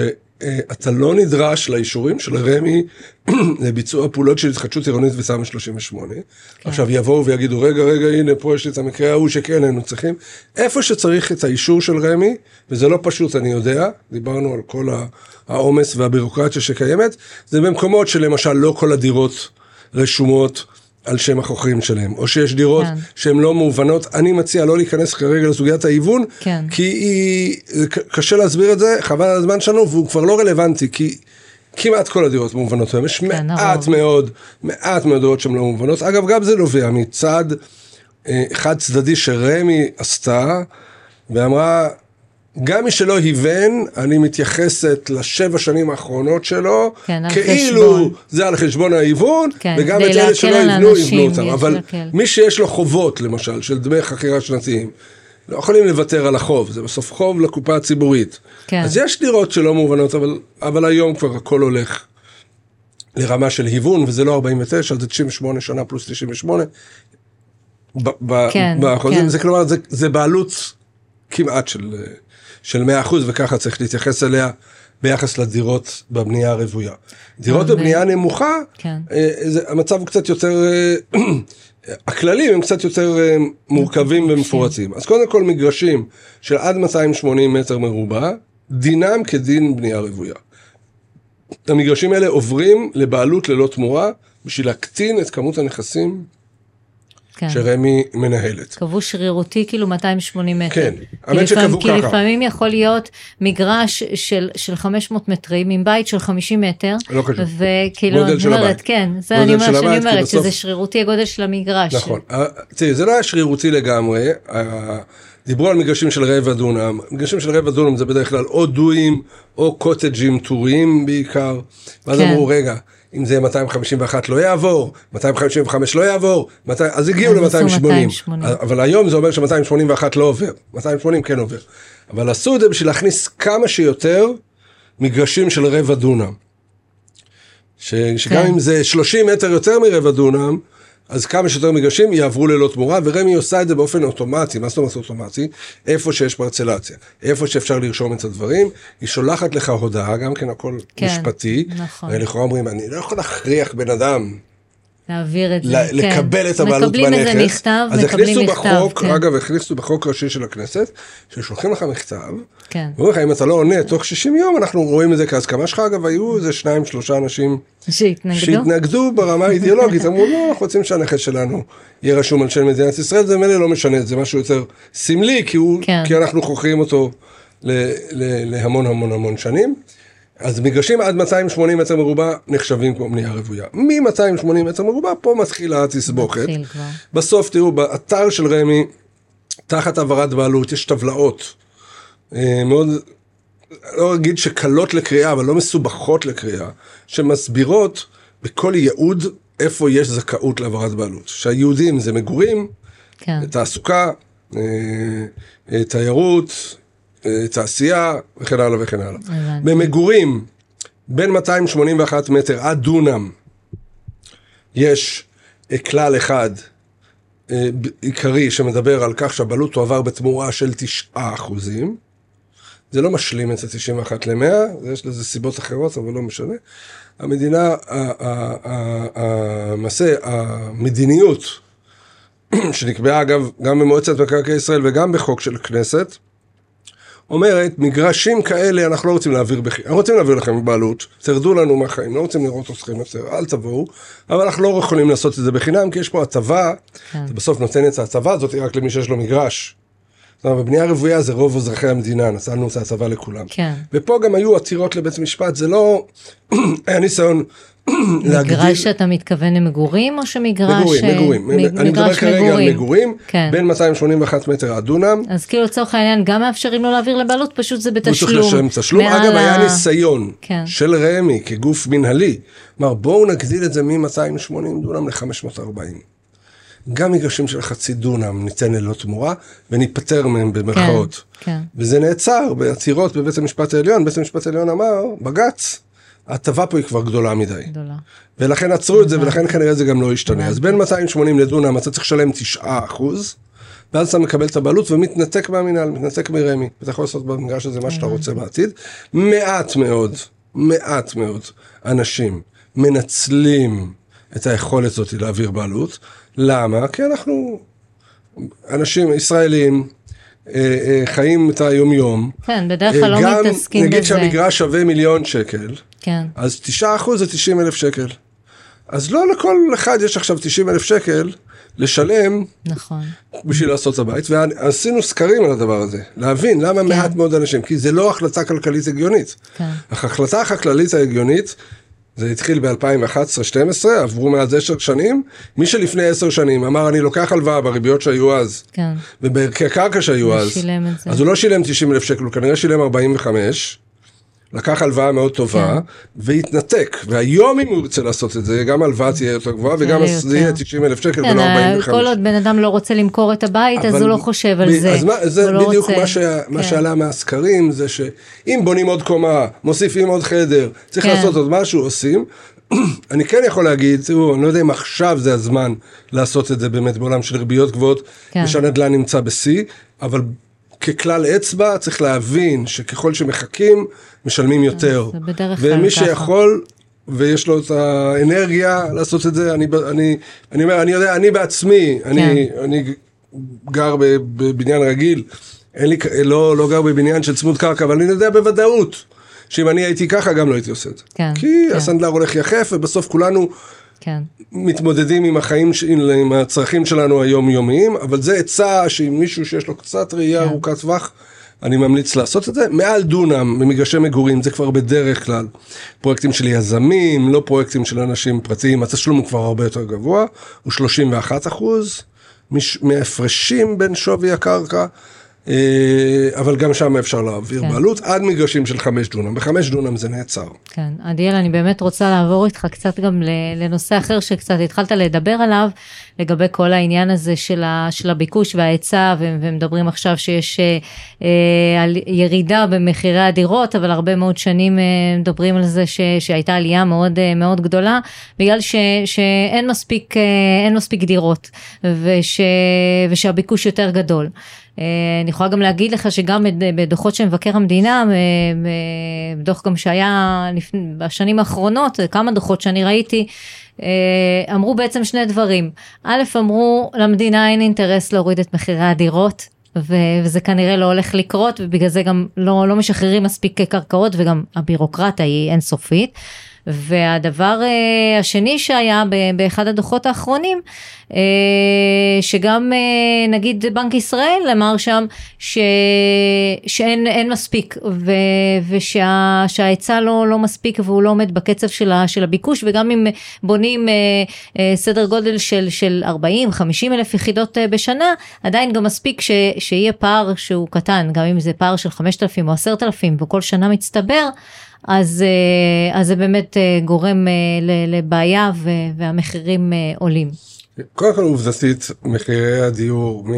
אתה לא נדרש לאישורים של רמ"י <clears throat> לביצוע פעולות של התחדשות עירונית וסמ"ה 38. כן. עכשיו יבואו ויגידו, רגע, רגע, הנה, פה יש לי את המקרה ההוא שכן היינו צריכים. איפה שצריך את האישור של רמ"י, וזה לא פשוט, אני יודע, דיברנו על כל העומס והבירוקרטיה שקיימת, זה במקומות שלמשל לא כל הדירות רשומות. על שם החוכרים שלהם, או שיש דירות כן. שהן לא מאובנות, אני מציע לא להיכנס כרגע לסוגיית ההיוון, כן. כי היא, קשה להסביר את זה, חבל על הזמן שלנו, והוא כבר לא רלוונטי, כי כמעט כל הדירות מאובנות היום, יש כן, מעט נכון. מאוד, מעט מאוד דירות שהן לא מאובנות, אגב גם זה נובע מצד אה, חד צדדי שרמי עשתה, ואמרה, גם מי שלא היוון, אני מתייחסת לשבע שנים האחרונות שלו, כן, כאילו חשבון. זה על חשבון ההיוון, כן, וגם את אלה שלא יבנו, יבנו אותם. אבל להקל. מי שיש לו חובות, למשל, של דמי חכירה שנתיים, לא יכולים לוותר על החוב, זה בסוף חוב לקופה הציבורית. כן. אז יש דירות שלא מובנות, אבל, אבל היום כבר הכל הולך לרמה של היוון, וזה לא 49, זה 98 שנה פלוס 98. כן, כן. זה כלומר, זה, זה בעלות כמעט של... של 100% וככה צריך להתייחס אליה ביחס לדירות בבנייה הרוויה. דירות בבנייה נמוכה, כן. אה, זה, המצב הוא קצת יותר, אה, <clears throat> הכללים הם קצת יותר אה, מורכבים ומפורטים. אז קודם כל מגרשים של עד 280 מטר מרובע, דינם כדין בנייה רוויה. המגרשים האלה עוברים לבעלות ללא תמורה בשביל להקטין את כמות הנכסים כן. שרמ"י מנהלת. קבעו שרירותי כאילו 280 מטר. כן, כי האמת שקבעו כי ככה. לפעמים יכול להיות מגרש של, של 500 מטרים עם בית של 50 מטר. לא קשור. וכאילו, גודל של הבית. כן, זה אני אומרת שאני כי אומרת, בסוף- שזה שרירותי הגודל של המגרש. נכון. אה, תראי, זה לא היה שרירותי לגמרי. אה, דיברו על מגרשים של רבע דונם. מגרשים של רבע דונם זה בדרך כלל או דואים או קוטג'ים טוריים בעיקר. ואז כן. אמרו, רגע, אם זה 251 לא יעבור, 255 לא יעבור, 200, אז הגיעו אז עשו ל-280. 280. אבל היום זה אומר ש-281 לא עובר, 280 כן עובר. אבל עשו את זה בשביל להכניס כמה שיותר מגרשים של רבע דונם. ש, שגם כן. אם זה 30 מטר יותר מרבע דונם, אז כמה שיותר מגרשים יעברו ללא תמורה, ורמ"י עושה את זה באופן אוטומטי, מה זאת אומרת אוטומטי? איפה שיש פרצלציה, איפה שאפשר לרשום את הדברים, היא שולחת לך הודעה, גם כן הכל כן, משפטי, נכון. הרי לכאורה אומרים, אני לא יכול להכריח בן אדם להעביר את זה, ל- כן. לקבל את הבעלות בנכס. מקבלים איזה מכתב, אז מקבלים הכניסו מכתב, בחוק, כן. אגב, הכניסו בחוק ראשי של הכנסת, ששולחים לך מכתב, כן. ואומרים לך, אם אתה לא עונה תוך 60 יום, אנחנו רואים את זה כהסכמה שלך, אגב, היו איזה שניים, שלושה אנשים שהתנגדו? שהתנגדו ברמה האידיאולוגית, <laughs> אמרו, לא, אנחנו רוצים שהנכס שלנו יהיה רשום על שם מדינת ישראל, זה מילא לא משנה, זה משהו יותר סמלי, כי, הוא, כן. כי אנחנו חוכרים אותו ל, ל, להמון המון המון שנים. אז מגרשים עד 280 מטר מרובע נחשבים כמו בנייה רוויה. מ-280 מטר מרובע, פה מתחילה התסבוכת. בסוף תראו, באתר של רמ"י, תחת העברת בעלות, יש טבלאות אה, מאוד, לא אגיד שקלות לקריאה, אבל לא מסובכות לקריאה, שמסבירות בכל ייעוד איפה יש זכאות להעברת בעלות. שהיהודים זה מגורים, כן. תעסוקה, אה, אה, תיירות, תעשייה וכן הלאה וכן הלאה. הבנתי. במגורים, בין 281 מטר עד דונם, יש אה, כלל אחד אה, עיקרי שמדבר על כך שהבעלות תועבר בתמורה של 9 אחוזים. זה לא משלים את ה-91 ל-100, יש לזה סיבות אחרות, אבל לא משנה. המדינה, למעשה, המדיניות <clears throat> שנקבעה אגב גם במועצת מקרקעי ישראל וגם בחוק של הכנסת, אומרת, מגרשים כאלה אנחנו לא רוצים להעביר בחינם, אנחנו רוצים להעביר לכם בעלות, תרדו לנו מהחיים, לא רוצים לראות אתכם יותר, אל תבואו, אבל אנחנו לא יכולים לעשות את זה בחינם, כי יש פה הטבה, כן. זה בסוף נותן את ההטבה הזאת רק למי שיש לו מגרש. זאת אומרת, בבנייה רוויה זה רוב אזרחי המדינה, נתנו את ההטבה לכולם. כן. ופה גם היו עתירות לבית משפט, זה לא, <clears throat> היה ניסיון להגדיל... מגרש שאתה מתכוון למגורים או שמגרש... מגורים, אה, מגורים. מג- אני מדבר כרגע על מגורים, כן. בין 281 מטר עד דונם. אז כאילו לצורך העניין גם מאפשרים לו להעביר לבעלות, פשוט זה הוא צריך בתשלום. לשלם תשלום. אגב, היה ה- ניסיון כן. של רמ"י כגוף מנהלי. כלומר, בואו נגדיל את זה מ-280 דונם ל-540. גם מגרשים של חצי דונם ניתן ללא תמורה, וניפטר מהם במרכאות. כן. וזה נעצר בעתירות בבית המשפט העליון. בית המשפט העליון אמר, בג"ץ, ההטבה פה היא כבר גדולה מדי. גדולה. ולכן עצרו את זה, ולכן כנראה זה גם לא ישתנה. אז בין 280 לדונם אתה צריך לשלם 9 אחוז, ואז אתה מקבל את הבעלות ומתנתק מהמינהל, מתנתק מרמ"י. אתה יכול לעשות במגרש הזה מה שאתה רוצה בעתיד. מעט מאוד, מעט מאוד אנשים מנצלים את היכולת הזאת להעביר בעלות. למה? כי אנחנו אנשים ישראלים, אה, אה, חיים את היומיום. כן, בדרך כלל לא גם מתעסקים נגיד בזה. שהמגרש שווה מיליון שקל. כן. אז 9% זה 90 אלף שקל. אז לא לכל אחד יש עכשיו 90 אלף שקל לשלם נכון. בשביל לעשות את הבית, ועשינו סקרים על הדבר הזה, להבין למה כן. מעט מאוד אנשים, כי זה לא החלטה כלכלית הגיונית. כן. ההחלטה הכלכלית ההגיונית, זה התחיל ב-2011-2012, עברו מאז 10 שנים, מי שלפני 10 שנים אמר אני לוקח הלוואה בריביות שהיו אז, כן. ובערכי הקרקע שהיו אז. אז הוא לא שילם 90 אלף שקל, הוא כנראה שילם 45, לקח הלוואה מאוד טובה, כן. והתנתק. והיום אם הוא ירצה לעשות את זה, גם ההלוואה תהיה יותר גבוהה, וגם יהיה זה יהיה יותר. 90 אלף שקל כן, ולא ה- 45. כל עוד בן אדם לא רוצה למכור את הבית, אז אבל הוא לא חושב על זה. אז מה, זה לא בדיוק רוצה- מה, ש... מה כן. שעלה מהסקרים, זה שאם בונים עוד קומה, מוסיפים עוד חדר, צריך כן. לעשות עוד משהו, עושים. <clears throat> אני כן יכול להגיד, תראו, אני לא יודע אם עכשיו זה הזמן לעשות את זה באמת בעולם של ריביות גבוהות, כן. ושהנדל"ן נמצא בשיא, אבל ככלל אצבע צריך להבין שככל שמחכים משלמים יותר. זה בדרך כלל ומי ככה. שיכול ויש לו את האנרגיה לעשות את זה, אני, אני, אני אומר, אני יודע, אני בעצמי, אני, כן. אני גר ב- בבניין רגיל, אין לי, לא, לא גר בבניין של צמוד קרקע, אבל אני יודע בוודאות שאם אני הייתי ככה גם לא הייתי עושה את זה. כן, כי כן. הסנדלר הולך יחף ובסוף כולנו כן, מתמודדים עם החיים, עם הצרכים שלנו היומיומיים, אבל זה עצה שאם מישהו שיש לו קצת ראייה כן. ארוכת טווח, אני ממליץ לעשות את זה. מעל דונם במגרשי מגורים, זה כבר בדרך כלל פרויקטים של יזמים, לא פרויקטים של אנשים פרטיים, התשלום הוא כבר הרבה יותר גבוה, הוא 31 אחוז מהפרשים בין שווי הקרקע. אה, אבל גם שם אפשר להעביר כן. בעלות עד מגרשים של חמש דונם, בחמש דונם זה נעצר. כן. עדיאל, אני באמת רוצה לעבור איתך קצת גם לנושא אחר שקצת התחלת לדבר עליו, לגבי כל העניין הזה של, ה, של הביקוש וההיצע, ומדברים עכשיו שיש אה, אה, על ירידה במחירי הדירות, אבל הרבה מאוד שנים אה, מדברים על זה ש, שהייתה עלייה מאוד, אה, מאוד גדולה, בגלל ש, שאין מספיק, אה, אין מספיק דירות, וש, ושהביקוש יותר גדול. אה, אני יכולה גם להגיד לך שגם בד- בדוחות של מבקר המדינה, אה, ב- בדוח גם שהיה לפני, בשנים האחרונות, אה, כמה דוחות שאני ראיתי, אה, אמרו בעצם שני דברים. א', אמרו למדינה אין אינטרס להוריד את מחירי הדירות. וזה כנראה לא הולך לקרות ובגלל זה גם לא, לא משחררים מספיק קרקעות וגם הבירוקרטיה היא אינסופית. והדבר אה, השני שהיה באחד הדוחות האחרונים, אה, שגם אה, נגיד בנק ישראל אמר שם ש, שאין אין מספיק ו, ושההיצע לא, לא מספיק והוא לא עומד בקצב של, ה, של הביקוש וגם אם בונים אה, אה, סדר גודל של, של 40-50 אלף יחידות אה, בשנה, עדיין גם מספיק ש, שיהיה פער שהוא קטן, גם אם זה פער של 5,000 או 10,000 וכל שנה מצטבר. אז, אה, אז זה באמת אה, גורם אה, לבעיה והמחירים עולים. קודם כל עובדתית מחירי הדיור מ...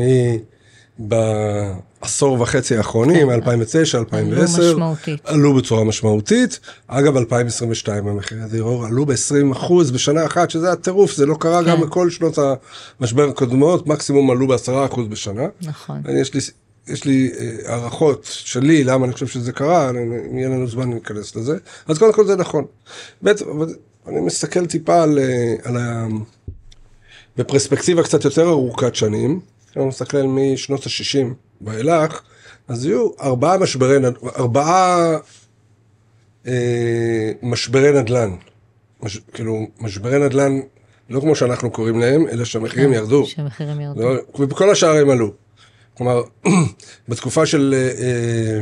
בעשור וחצי האחרונים, 2009, 2010, כן. משמעותית. עלו בצורה משמעותית. אגב, 2022 המחירי הדיור עלו ב-20% בשנה אחת, שזה הטירוף, זה לא קרה כן. גם בכל שנות המשבר הקודמות, מקסימום עלו ב-10% בשנה. נכון. יש לי, יש לי אה, הערכות שלי, למה אני חושב שזה קרה, אני- אם יהיה לנו זמן ניכנס לזה. אז קודם כל זה נכון. ב', אבל אני מסתכל טיפה על, אה, על ה... בפרספקטיבה קצת יותר ארוכת שנים, כשאני מסתכל משנות ה-60 ואילך, אז יהיו ארבעה משברי, ארבעה אה, משברי נדל"ן. מש, כאילו, משברי נדל"ן, לא כמו שאנחנו קוראים להם, אלא שהמחירים ירדו. שהמחירים ירדו. לא, ובכל השאר הם עלו. כלומר, <clears throat> בתקופה של אה, אה,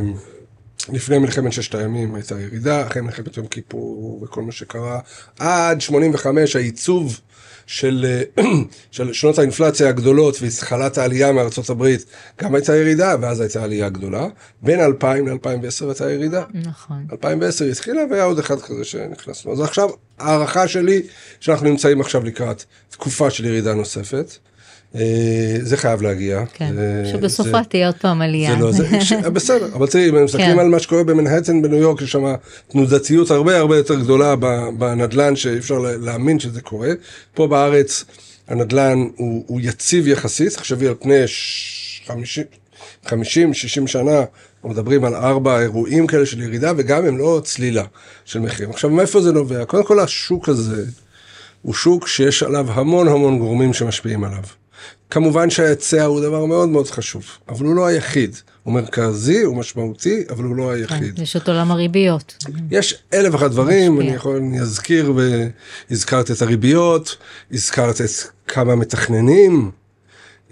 לפני מלחמת ששת הימים הייתה ירידה, אחרי מלחמת יום כיפור וכל מה שקרה, עד 85 העיצוב של, אה, <clears throat> של שנות האינפלציה הגדולות והתחלת העלייה מארצות הברית, גם הייתה ירידה, ואז הייתה עלייה גדולה. בין 2000 ל-2010 הייתה ירידה. נכון. 2010 היא התחילה והיה עוד אחד כזה שנכנסנו. אז עכשיו, הערכה שלי, שאנחנו נמצאים עכשיו לקראת תקופה של ירידה נוספת. אה, זה חייב להגיע. כן. זה- שבסופה תהיה עוד פעם עלייה. זה לא, זה, ש, בסדר, אבל תראי, אם מסתכלים כן. על מה שקורה במנהטן בניו יורק, יש שם תנודתיות הרבה הרבה יותר גדולה בנדלן, שאי אפשר לה- להאמין שזה קורה. פה בארץ הנדלן הוא, הוא יציב יחסית, תחשבי על פני ש- 50, 50, 60 שנה, מדברים על ארבע אירועים כאלה של ירידה, וגם הם לא צלילה של מחירים. עכשיו, מאיפה זה נובע? קודם כל, השוק הזה הוא שוק שיש עליו המון המון גורמים שמשפיעים עליו. כמובן שההיצע הוא דבר מאוד מאוד חשוב, אבל הוא לא היחיד. הוא מרכזי, הוא משמעותי, אבל הוא לא היחיד. כן, יש את עולם הריביות. יש אלף ואחת דברים. אני יכול, אני אזכיר, והזכרת את הריביות, הזכרת את כמה מתכננים,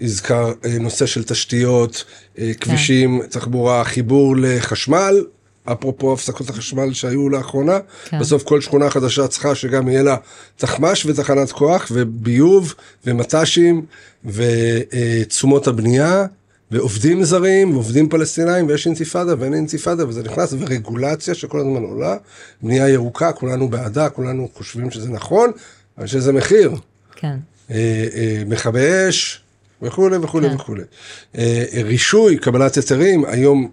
הזכר אה, נושא של תשתיות, אה, כבישים, תחבורה, חיבור לחשמל, אפרופו הפסקות החשמל שהיו לאחרונה, כן. בסוף כל שכונה חדשה צריכה שגם יהיה לה תחמ"ש ותחנת כוח וביוב ומט"שים ותשומות הבנייה. ועובדים זרים ועובדים פלסטינאים ויש אינתיפאדה ואין אינתיפאדה וזה נכנס ורגולציה שכל הזמן עולה, בנייה ירוקה, כולנו בעדה, כולנו חושבים שזה נכון, אבל שזה מחיר. כן. אה, אה, מכבי אש וכולי וכולי כן. וכולי. אה, רישוי, קבלת היתרים, היום,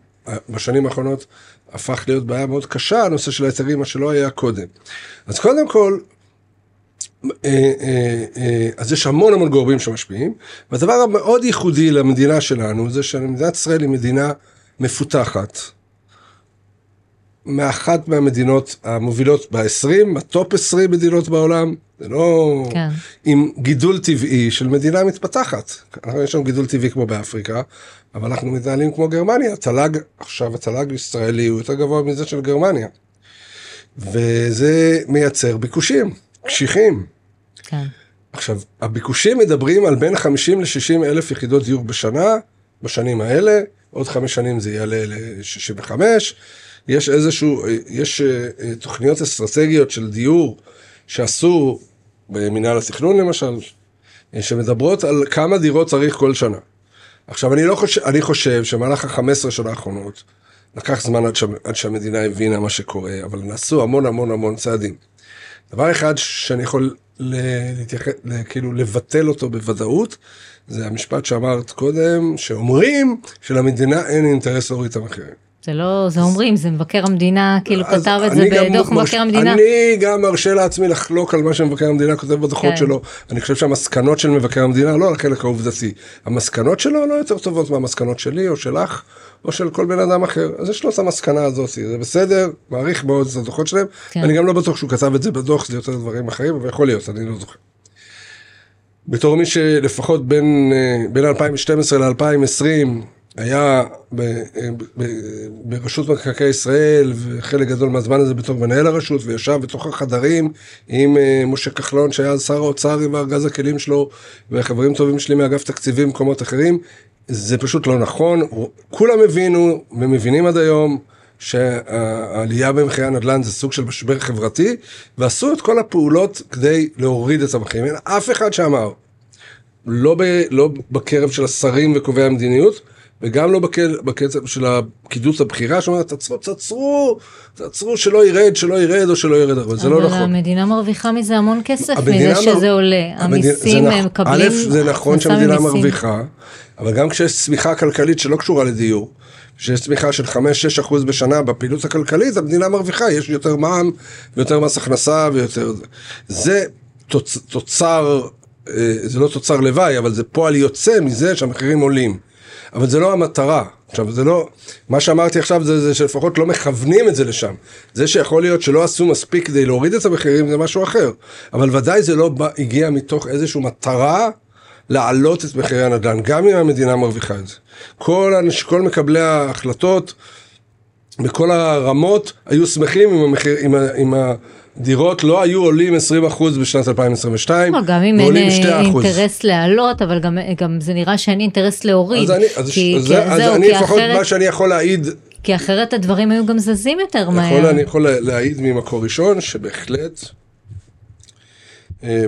בשנים האחרונות, הפך להיות בעיה מאוד קשה, הנושא של ההיתרים, מה שלא היה קודם. אז קודם כל, אה, אה, אה, אז יש המון המון גורמים שמשפיעים, והדבר המאוד ייחודי למדינה שלנו זה שמדינת ישראל היא מדינה מפותחת, מאחת מהמדינות המובילות ב-20, הטופ 20 מדינות בעולם, זה לא... כן. עם גידול טבעי של מדינה מתפתחת. אנחנו יש לנו גידול טבעי כמו באפריקה, אבל אנחנו מתנהלים כמו גרמניה. התל"ג, עכשיו התל"ג הישראלי הוא יותר גבוה מזה של גרמניה. וזה מייצר ביקושים, קשיחים. כן. עכשיו, הביקושים מדברים על בין 50 ל-60 אלף יחידות דיור בשנה, בשנים האלה, עוד חמש שנים זה יעלה ל-65. יש איזשהו, יש אה, אה, תוכניות אסטרטגיות של דיור שעשו במנהל התכנון למשל, אה, שמדברות על כמה דירות צריך כל שנה. עכשיו, אני, לא חושב, אני חושב שמהלך ה-15 שנה האחרונות, לקח זמן עד, ש, עד שהמדינה הבינה מה שקורה, אבל נעשו המון המון המון צעדים. דבר אחד שאני יכול להתייח... כאילו לבטל אותו בוודאות, זה המשפט שאמרת קודם, שאומרים שלמדינה אין אינטרס להוריד את המחירים. זה לא, זה אומרים, זה מבקר המדינה, כאילו כתב את זה בדוח מבקר המדינה. אני גם מרשה לעצמי לחלוק על מה שמבקר המדינה כותב בדוחות כן. שלו. אני חושב שהמסקנות של מבקר המדינה, לא החלק העובדתי, המסקנות שלו לא יותר טובות מהמסקנות שלי או שלך. או של כל בן אדם אחר. אז יש לו את המסקנה הזאת, זה בסדר, מעריך מאוד את הדוחות שלהם. כן. אני גם לא בטוח שהוא כתב את זה בדוח, זה יותר דברים אחרים, אבל יכול להיות, אני לא זוכר. בתור מי שלפחות בין, אה, בין 2012 ל-2020 היה אה, ב, ברשות מקרקעי ישראל וחלק גדול מהזמן הזה בתור מנהל הרשות וישב בתוך החדרים עם אה, משה כחלון שהיה שר האוצר עם ארגז הכלים שלו וחברים טובים שלי מאגף תקציבים במקומות אחרים זה פשוט לא נכון, כולם הבינו ומבינים עד היום שהעלייה במחירי הנדל"ן זה סוג של משבר חברתי, ועשו את כל הפעולות כדי להוריד את המחירים. אין אף אחד שאמר, לא, ב, לא בקרב של השרים וקובעי המדיניות, וגם לא בקצב של הפקידות הבכירה, שאומרת, תעצרו, תעצרו, תעצרו שלא ירד, שלא ירד או שלא ירד, אבל זה לא נכון. אבל המדינה מרוויחה מזה המון כסף, מזה שזה עולה. המיסים הם מקבלים... א', זה נכון שהמדינה מרוויחה, אבל גם כשיש צמיחה כלכלית שלא קשורה לדיור, כשיש צמיחה של 5-6 בשנה בפעילות הכלכלית, המדינה מרוויחה, יש יותר מע"מ ויותר מס הכנסה ויותר... זה תוצ... תוצר, אה, זה לא תוצר לוואי, אבל זה פועל יוצא מזה שהמחירים עולים. אבל זה לא המטרה. עכשיו, זה לא, מה שאמרתי עכשיו זה, זה שלפחות לא מכוונים את זה לשם. זה שיכול להיות שלא עשו מספיק כדי להוריד את המחירים זה משהו אחר. אבל ודאי זה לא בא, הגיע מתוך איזושהי מטרה להעלות את מחירי הנדל"ן, גם אם המדינה מרוויחה את זה. כל, אנש, כל מקבלי ההחלטות בכל הרמות היו שמחים עם, המחיר, עם, עם הדירות לא היו עולים 20% בשנת 2022, לא, גם אם אין אה, אינטרס להעלות, אבל גם, גם זה נראה שאין אינטרס להוריד. אז אני, אז, כי, אז, כי, אז זהו, אני לפחות אחרת... מה שאני יכול להעיד כי אחרת הדברים היו גם זזים יותר מהר. יכול, אני יכול להעיד ממקור ראשון שבהחלט אה,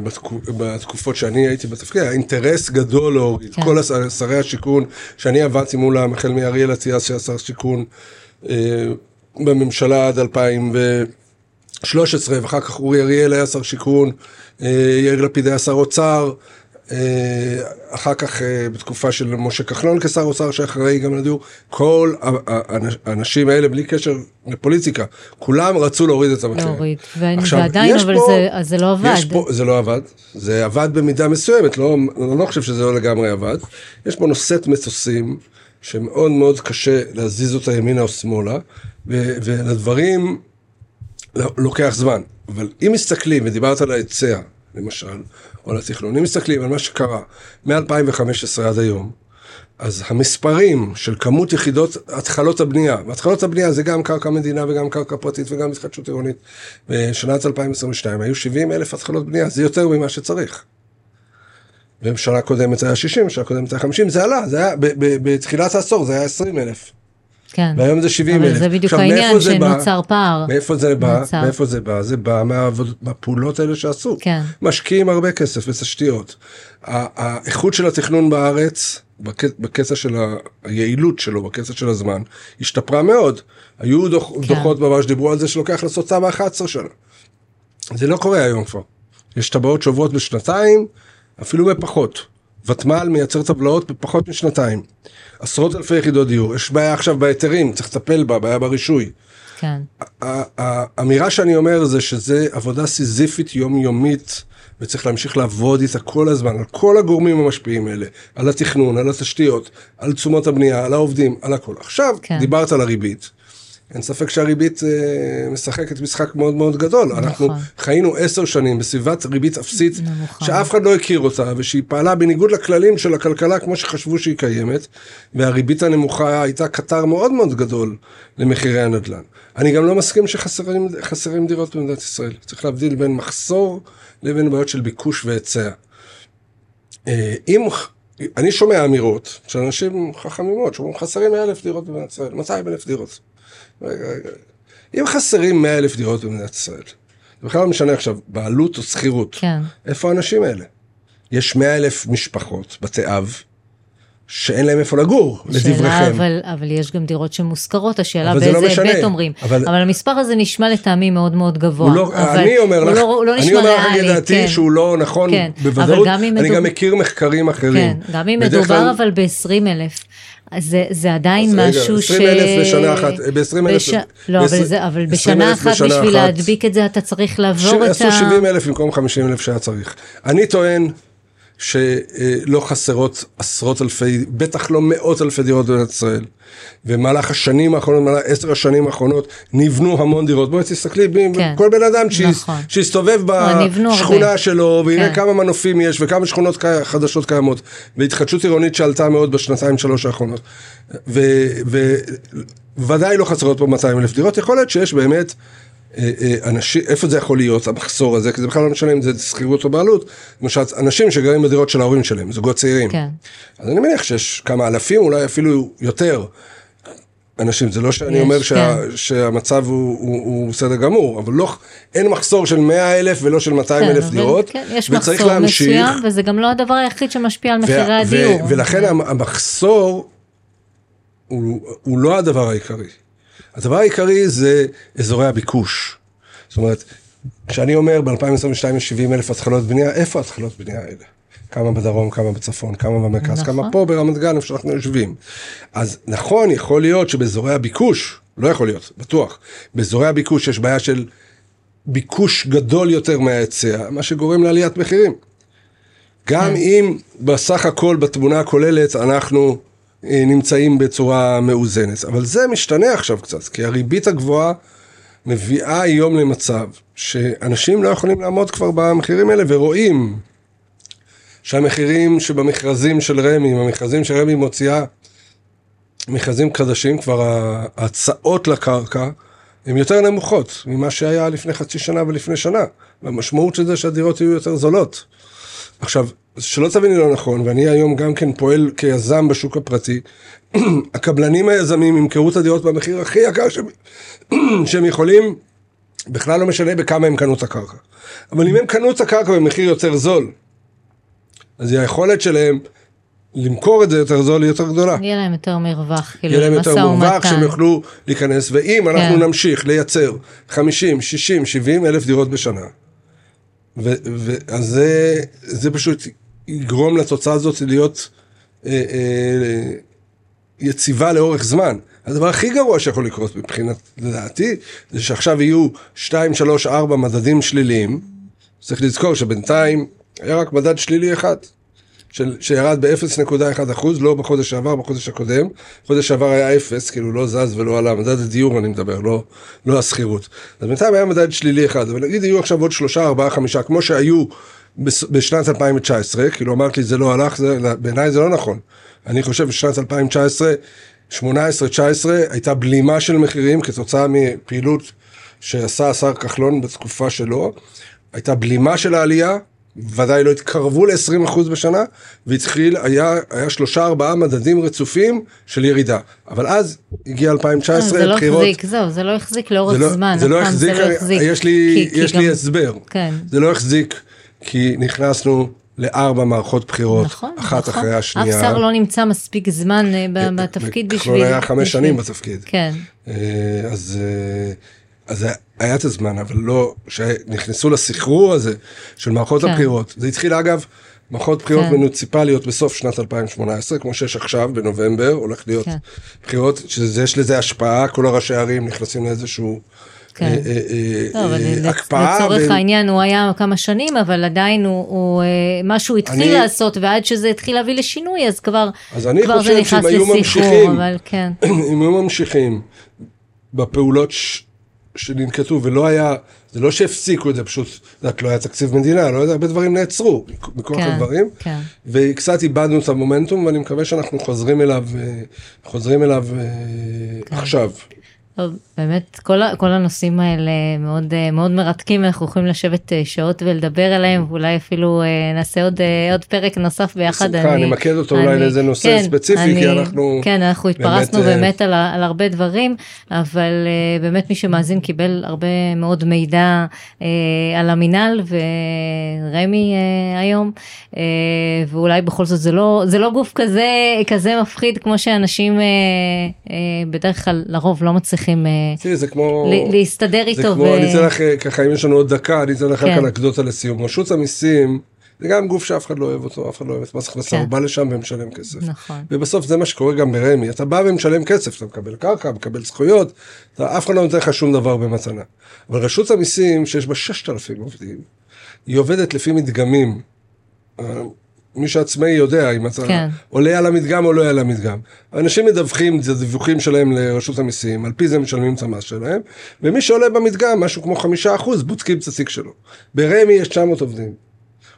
בתקופות שאני הייתי בתפקיד, היה אינטרס גדול להוריד. כן. כל שרי השיכון, שאני עבדתי מולם, החל מאריאל אטיאס שהיה שר שיכון אה, בממשלה עד 2013, ואחר כך אורי אריאל היה שר שיכון, אה, יאיר לפיד היה שר אוצר. אה, אחר כך אה, בתקופה של משה כחלון כשר אוצר שאחראי גם לדיור, כל האנשים האלה בלי קשר לפוליטיקה, כולם רצו להוריד את המחיר. להוריד, ועדיין אבל פה, זה, זה לא עבד. פה, זה לא עבד, זה עבד במידה מסוימת, לא, אני לא חושב שזה לא לגמרי עבד. יש פה נושאת מטוסים שמאוד מאוד קשה להזיז אותה ימינה או שמאלה, ולדברים לוקח זמן. אבל אם מסתכלים, ודיברת על ההיצע, למשל, או על התכנון, אם מסתכלים על מה שקרה מ-2015 עד היום, אז המספרים של כמות יחידות התחלות הבנייה, והתחלות הבנייה זה גם קרקע מדינה וגם קרקע פרטית וגם התחדשות עירונית, בשנת 2022 היו 70 אלף התחלות בנייה, זה יותר ממה שצריך. ובשנה קודמת זה היה 60, בשנה קודמת זה היה 50, זה עלה, זה היה, בתחילת העשור זה היה 20 אלף. כן. והיום זה 70 אלף. אבל זה בדיוק העניין שנוצר פער. מאיפה זה בא? נוצר. מאיפה זה בא? זה בא מהעבוד, מהפעולות האלה שעשו. כן. משקיעים הרבה כסף בתשתיות. האיכות של התכנון בארץ, בקצה של היעילות שלו, בקצה של הזמן, השתפרה מאוד. היו דוח, כן. דוחות ממש דיברו על זה שלוקח לעשות תמ"א 11 שנה. זה לא קורה היום כבר. יש טבעות שעוברות בשנתיים, אפילו בפחות. ותמ"ל מייצר טבלאות בפחות משנתיים. עשרות אלפי יחידות דיור. יש בעיה עכשיו בהיתרים, צריך לטפל בה, בעיה ברישוי. כן. האמירה שאני אומר זה שזה עבודה סיזיפית יומיומית וצריך להמשיך לעבוד איתה כל הזמן, על כל הגורמים המשפיעים האלה, על התכנון, על התשתיות, על תשומות הבנייה, על העובדים, על הכל. עכשיו, כן. דיברת על הריבית. אין ספק שהריבית אה, משחקת משחק מאוד מאוד גדול. נכון. אנחנו חיינו עשר שנים בסביבת ריבית אפסית, נמוכה. שאף אחד לא הכיר אותה, ושהיא פעלה בניגוד לכללים של הכלכלה כמו שחשבו שהיא קיימת, והריבית הנמוכה הייתה קטר מאוד מאוד גדול למחירי הנדל"ן. אני גם לא מסכים שחסרים חסרים דירות במדינת ישראל. צריך להבדיל בין מחסור לבין בעיות של ביקוש והיצע. אה, אם, אני שומע אמירות של אנשים חכמים מאוד, שאומרים חסרים 100 אלף דירות במדינת ישראל, 200 אלף דירות. רגע, רגע. אם חסרים 100 אלף דירות במדינת ישראל, זה בכלל לא משנה עכשיו, בעלות או שכירות, כן. איפה האנשים האלה? יש 100 אלף משפחות, בתי אב, שאין להם איפה לגור, שאלה, לדבריכם. אבל, אבל יש גם דירות שמושכרות, השאלה לא באיזה משנה. היבט אומרים. אבל- אבל... המספר הזה נשמע לטעמי מאוד מאוד גבוה. לא, אבל אני אומר לך, לא, לא אני אומר לך לדעתי כן. שהוא לא נכון כן, בוודאות, גם אני מדוב- גם מכיר מחקרים אחרים. כן, גם אם מדובר כלל- אבל ב-20 אלף. זה, זה עדיין משהו 20 אלף בשנה אחת, ב- 20 אלף- לא, ב- אבל, זה, אבל 20 בשנה אחת בשנה בשביל אחת. להדביק את זה אתה צריך לעבור את עשו ה... 70 אלף במקום 50 אלף שהיה צריך. אני טוען שלא חסרות עשרות אלפי, בטח לא מאות אלפי דירות במדינת ישראל. במהלך השנים האחרונות, במהלך עשר השנים האחרונות, נבנו המון דירות. בואי תסתכלי, כן. כל בן אדם נכון. אה, נבנו בשכונה הרבה. שלו, ויראה כן. כמה מנופים יש וכמה שכונות חדשות קיימות, והתחדשות עירונית שעלתה מאוד בשנתיים שלוש האחרונות. וודאי לא חסרות פה 200 אלף דירות, יכול להיות שיש באמת אנשים, איפה זה יכול להיות, המחסור הזה, כי זה בכלל לא משנה אם זה שכירות או בעלות, למשל אנשים שגרים בדירות של ההורים שלהם, זוגות צעירים. כן. אז אני מניח שיש כמה אלפים, אולי אפילו יותר. אנשים, זה לא שאני יש, אומר שה, כן. שהמצב הוא, הוא, הוא בסדר גמור, אבל לא, אין מחסור של 100 אלף ולא של 200 אלף אבל דירות, כן, יש וצריך מחסור להמשיך. מסוים, וזה גם לא הדבר היחיד שמשפיע על מחירי הדיור. ולכן המ- המחסור הוא, הוא לא הדבר העיקרי. הדבר העיקרי זה אזורי הביקוש. זאת אומרת, כשאני אומר ב-2022 יש 70 אלף התחלות בנייה, איפה התחלות בנייה האלה? כמה בדרום, כמה בצפון, כמה במרכז, נכון. כמה פה ברמת גן, איפה שאנחנו יושבים. אז נכון, יכול להיות שבאזורי הביקוש, לא יכול להיות, בטוח, באזורי הביקוש יש בעיה של ביקוש גדול יותר מההיצע, מה שגורם לעליית מחירים. גם אם בסך הכל בתמונה הכוללת אנחנו נמצאים בצורה מאוזנת, אבל זה משתנה עכשיו קצת, כי הריבית הגבוהה מביאה היום למצב שאנשים לא יכולים לעמוד כבר במחירים האלה ורואים שהמחירים שבמכרזים של רמ"י, המכרזים שרמ"י מוציאה, מכרזים חדשים, כבר ההצעות לקרקע הן יותר נמוכות ממה שהיה לפני חצי שנה ולפני שנה. והמשמעות של זה שהדירות יהיו יותר זולות. עכשיו, שלא תביני לא נכון, ואני היום גם כן פועל כיזם בשוק הפרטי, <clears throat> הקבלנים היזמים ימכרו את הדירות במחיר הכי יקר שהם, <clears throat> שהם יכולים, בכלל לא משנה בכמה הם קנו את הקרקע. אבל אם הם קנו את הקרקע במחיר יותר זול, אז היכולת שלהם למכור את זה יותר זול היא יותר גדולה. יהיה להם יותר מרווח, כאילו, יהיה להם יותר מרווח. שהם יוכלו להיכנס, ואם אנחנו כן. נמשיך לייצר 50, 60, 70 אלף דירות בשנה, אז זה, זה פשוט יגרום לתוצאה הזאת להיות אה, אה, יציבה לאורך זמן. הדבר הכי גרוע שיכול לקרות מבחינת, לדעתי, זה שעכשיו יהיו 2, 3, 4 מדדים שליליים. צריך לזכור שבינתיים היה רק מדד שלילי אחד. של, שירד ב-0.1 אחוז, לא בחודש שעבר, בחודש הקודם. בחודש שעבר היה 0, כאילו לא זז ולא עלה, מדד הדיור אני מדבר, לא, לא השכירות. אז בינתיים היה מדד שלילי אחד, אבל נגיד יהיו עכשיו עוד שלושה, ארבעה, חמישה, כמו שהיו בשנת 2019, כאילו אמרת לי זה לא הלך, זה, בעיניי זה לא נכון. אני חושב בשנת 2019, 18-19 הייתה בלימה של מחירים כתוצאה מפעילות שעשה השר כחלון בתקופה שלו, הייתה בלימה של העלייה, ודאי לא התקרבו ל-20% בשנה, והתחיל, היה, היה שלושה ארבעה מדדים רצופים של ירידה. אבל אז הגיע 2019, זה לא בחירות. החזיק, זהו, זה לא החזיק לאורך לא, זמן. זה לא החזיק, זה לא החזיק. יש לי, כי- כי יש לי גם- הסבר. כן. זה לא החזיק כי נכנסנו לארבע מערכות בחירות, נכון, אחת נכון. אחרי השנייה. אף שר לא נמצא מספיק זמן אה, ב- בתפקיד בשביל... כחלון היה חמש שנים בתפקיד. כן, אה, אז, אה, אז היה את הזמן, אבל לא, שנכנסו לסחרור הזה של מערכות כן. הבחירות. זה התחיל אגב, מערכות בחירות כן. מוניציפליות בסוף שנת 2018, כמו שיש עכשיו בנובמבר, הולך להיות כן. בחירות, שיש לזה השפעה, כל הראשי הערים נכנסים לאיזשהו כן. אה, אה, אה, לא, אה, הקפאה. לצורך העניין הוא היה כמה שנים, אבל עדיין הוא, מה שהוא התחיל לעשות, ועד שזה התחיל להביא לשינוי, אז כבר, זה נכנס לסחרור, ממשיכים- אבל כן, <clears throat> אם היו ממשיכים בפעולות. שננקטו ולא היה, זה לא שהפסיקו את זה, פשוט, את לא היה תקציב מדינה, לא יודע, הרבה דברים נעצרו מכוח כן, הדברים, כן. וקצת איבדנו את המומנטום ואני מקווה שאנחנו חוזרים אליו, אה, חוזרים אליו אה, כן. עכשיו. טוב, באמת כל, כל הנושאים האלה מאוד, אה, מאוד מרתקים, אנחנו יכולים לשבת אה, שעות ולדבר עליהם, ואולי אפילו אה, נעשה עוד, עוד פרק נוסף ביחד. בשמחה, אני אמקד אותו אולי לאיזה נושא ספציפי, כי אנחנו כן, אנחנו התפרסנו באמת, באמת על, על הרבה דברים, אבל באמת מי שמאזין קיבל הרבה מאוד מידע על המינהל ורמי היום, ואולי בכל זאת זה לא, זה לא גוף כזה, כזה מפחיד כמו שאנשים בדרך כלל לרוב לא מצליחים אה, זה. ל- להסתדר זה איתו. כמו, אני אתן לך, אה, ככה, אם יש לנו עוד דקה, אני אתן לך רק כן. אנקדוטה לסיום. רשות המיסים, זה גם גוף שאף אחד לא אוהב אותו, אף אחד לא אוהב את מס הכנסה, כן. הוא בא לשם ומשלם כסף. נכון. ובסוף זה מה שקורה גם ברמ"י, אתה בא ומשלם כסף, אתה מקבל קרקע, מקבל זכויות, אתה, אף אחד לא נותן לך שום דבר במתנה. אבל רשות המיסים, שיש בה 6,000 עובדים, היא עובדת לפי מדגמים. מי שעצמאי יודע אם אתה כן. עולה על המדגם או לא עולה על המדגם. אנשים מדווחים את הדיווחים שלהם לרשות המיסים, על פי זה משלמים את המס שלהם, ומי שעולה במדגם, משהו כמו חמישה אחוז, בודקים את התיק שלו. ברמ"י יש 900 עובדים.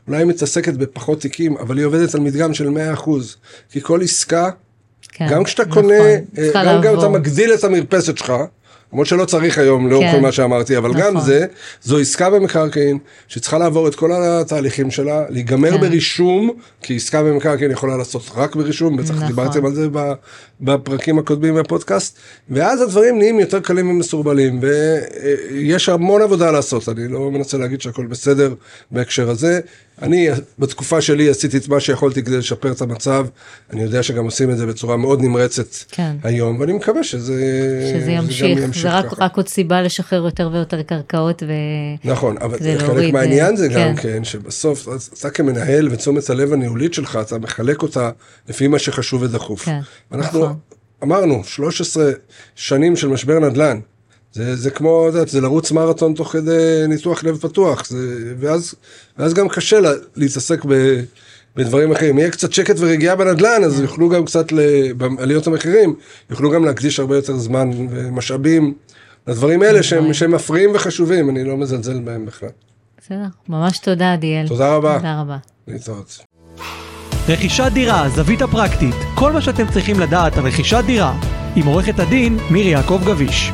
אולי היא מתעסקת בפחות תיקים, אבל היא עובדת על מדגם של 100 אחוז. כי כל עסקה, כן, גם כשאתה נכון, קונה, אה, גם גם אתה. מגדיל את המרפסת שלך, למרות שלא צריך היום לאור כן. כל מה שאמרתי, אבל גם נכון. זה, זו עסקה במקרקעין, שצריכה לעבור את כל התהליכים שלה, להיגמר כן. ברישום, כי עסקה במקרקעין יכולה לעשות רק ברישום, בטח נכון. דיברתם על זה בפרקים הקודמים בפודקאסט, ואז הדברים נהיים יותר קלים ומסורבלים, ויש המון עבודה לעשות, אני לא מנסה להגיד שהכל בסדר בהקשר הזה. אני בתקופה שלי עשיתי את מה שיכולתי כדי לשפר את המצב, אני יודע שגם עושים את זה בצורה מאוד נמרצת כן. היום, ואני מקווה שזה, שזה גם ימשיך, זה רק, ככה. רק עוד סיבה לשחרר יותר ויותר קרקעות ו... נכון, אבל חלק להוריד, מהעניין זה גם כן. כן, שבסוף אתה כמנהל ותשומת הלב הניהולית שלך, אתה מחלק אותה לפי מה שחשוב ודחוף. כן, אנחנו נכון. אמרנו, 13 שנים של משבר נדל"ן. זה, זה כמו, יודעת, זה לרוץ מרתון תוך כדי ניתוח לב פתוח, זה, ואז, ואז גם קשה לה, להתעסק ב, בדברים אחרים. יהיה קצת שקט ורגיעה בנדל"ן, אז יוכלו גם קצת, בעליות המחירים, יוכלו גם להקדיש הרבה יותר זמן ומשאבים לדברים האלה שהם, שהם מפריעים וחשובים, אני לא מזלזל בהם בכלל. בסדר, ממש תודה עדיאל. תודה רבה. תודה רבה. להתראות. רכישת דירה, זווית הפרקטית, כל מה שאתם צריכים לדעת על רכישת דירה, עם עורכת הדין מירי יעקב גביש.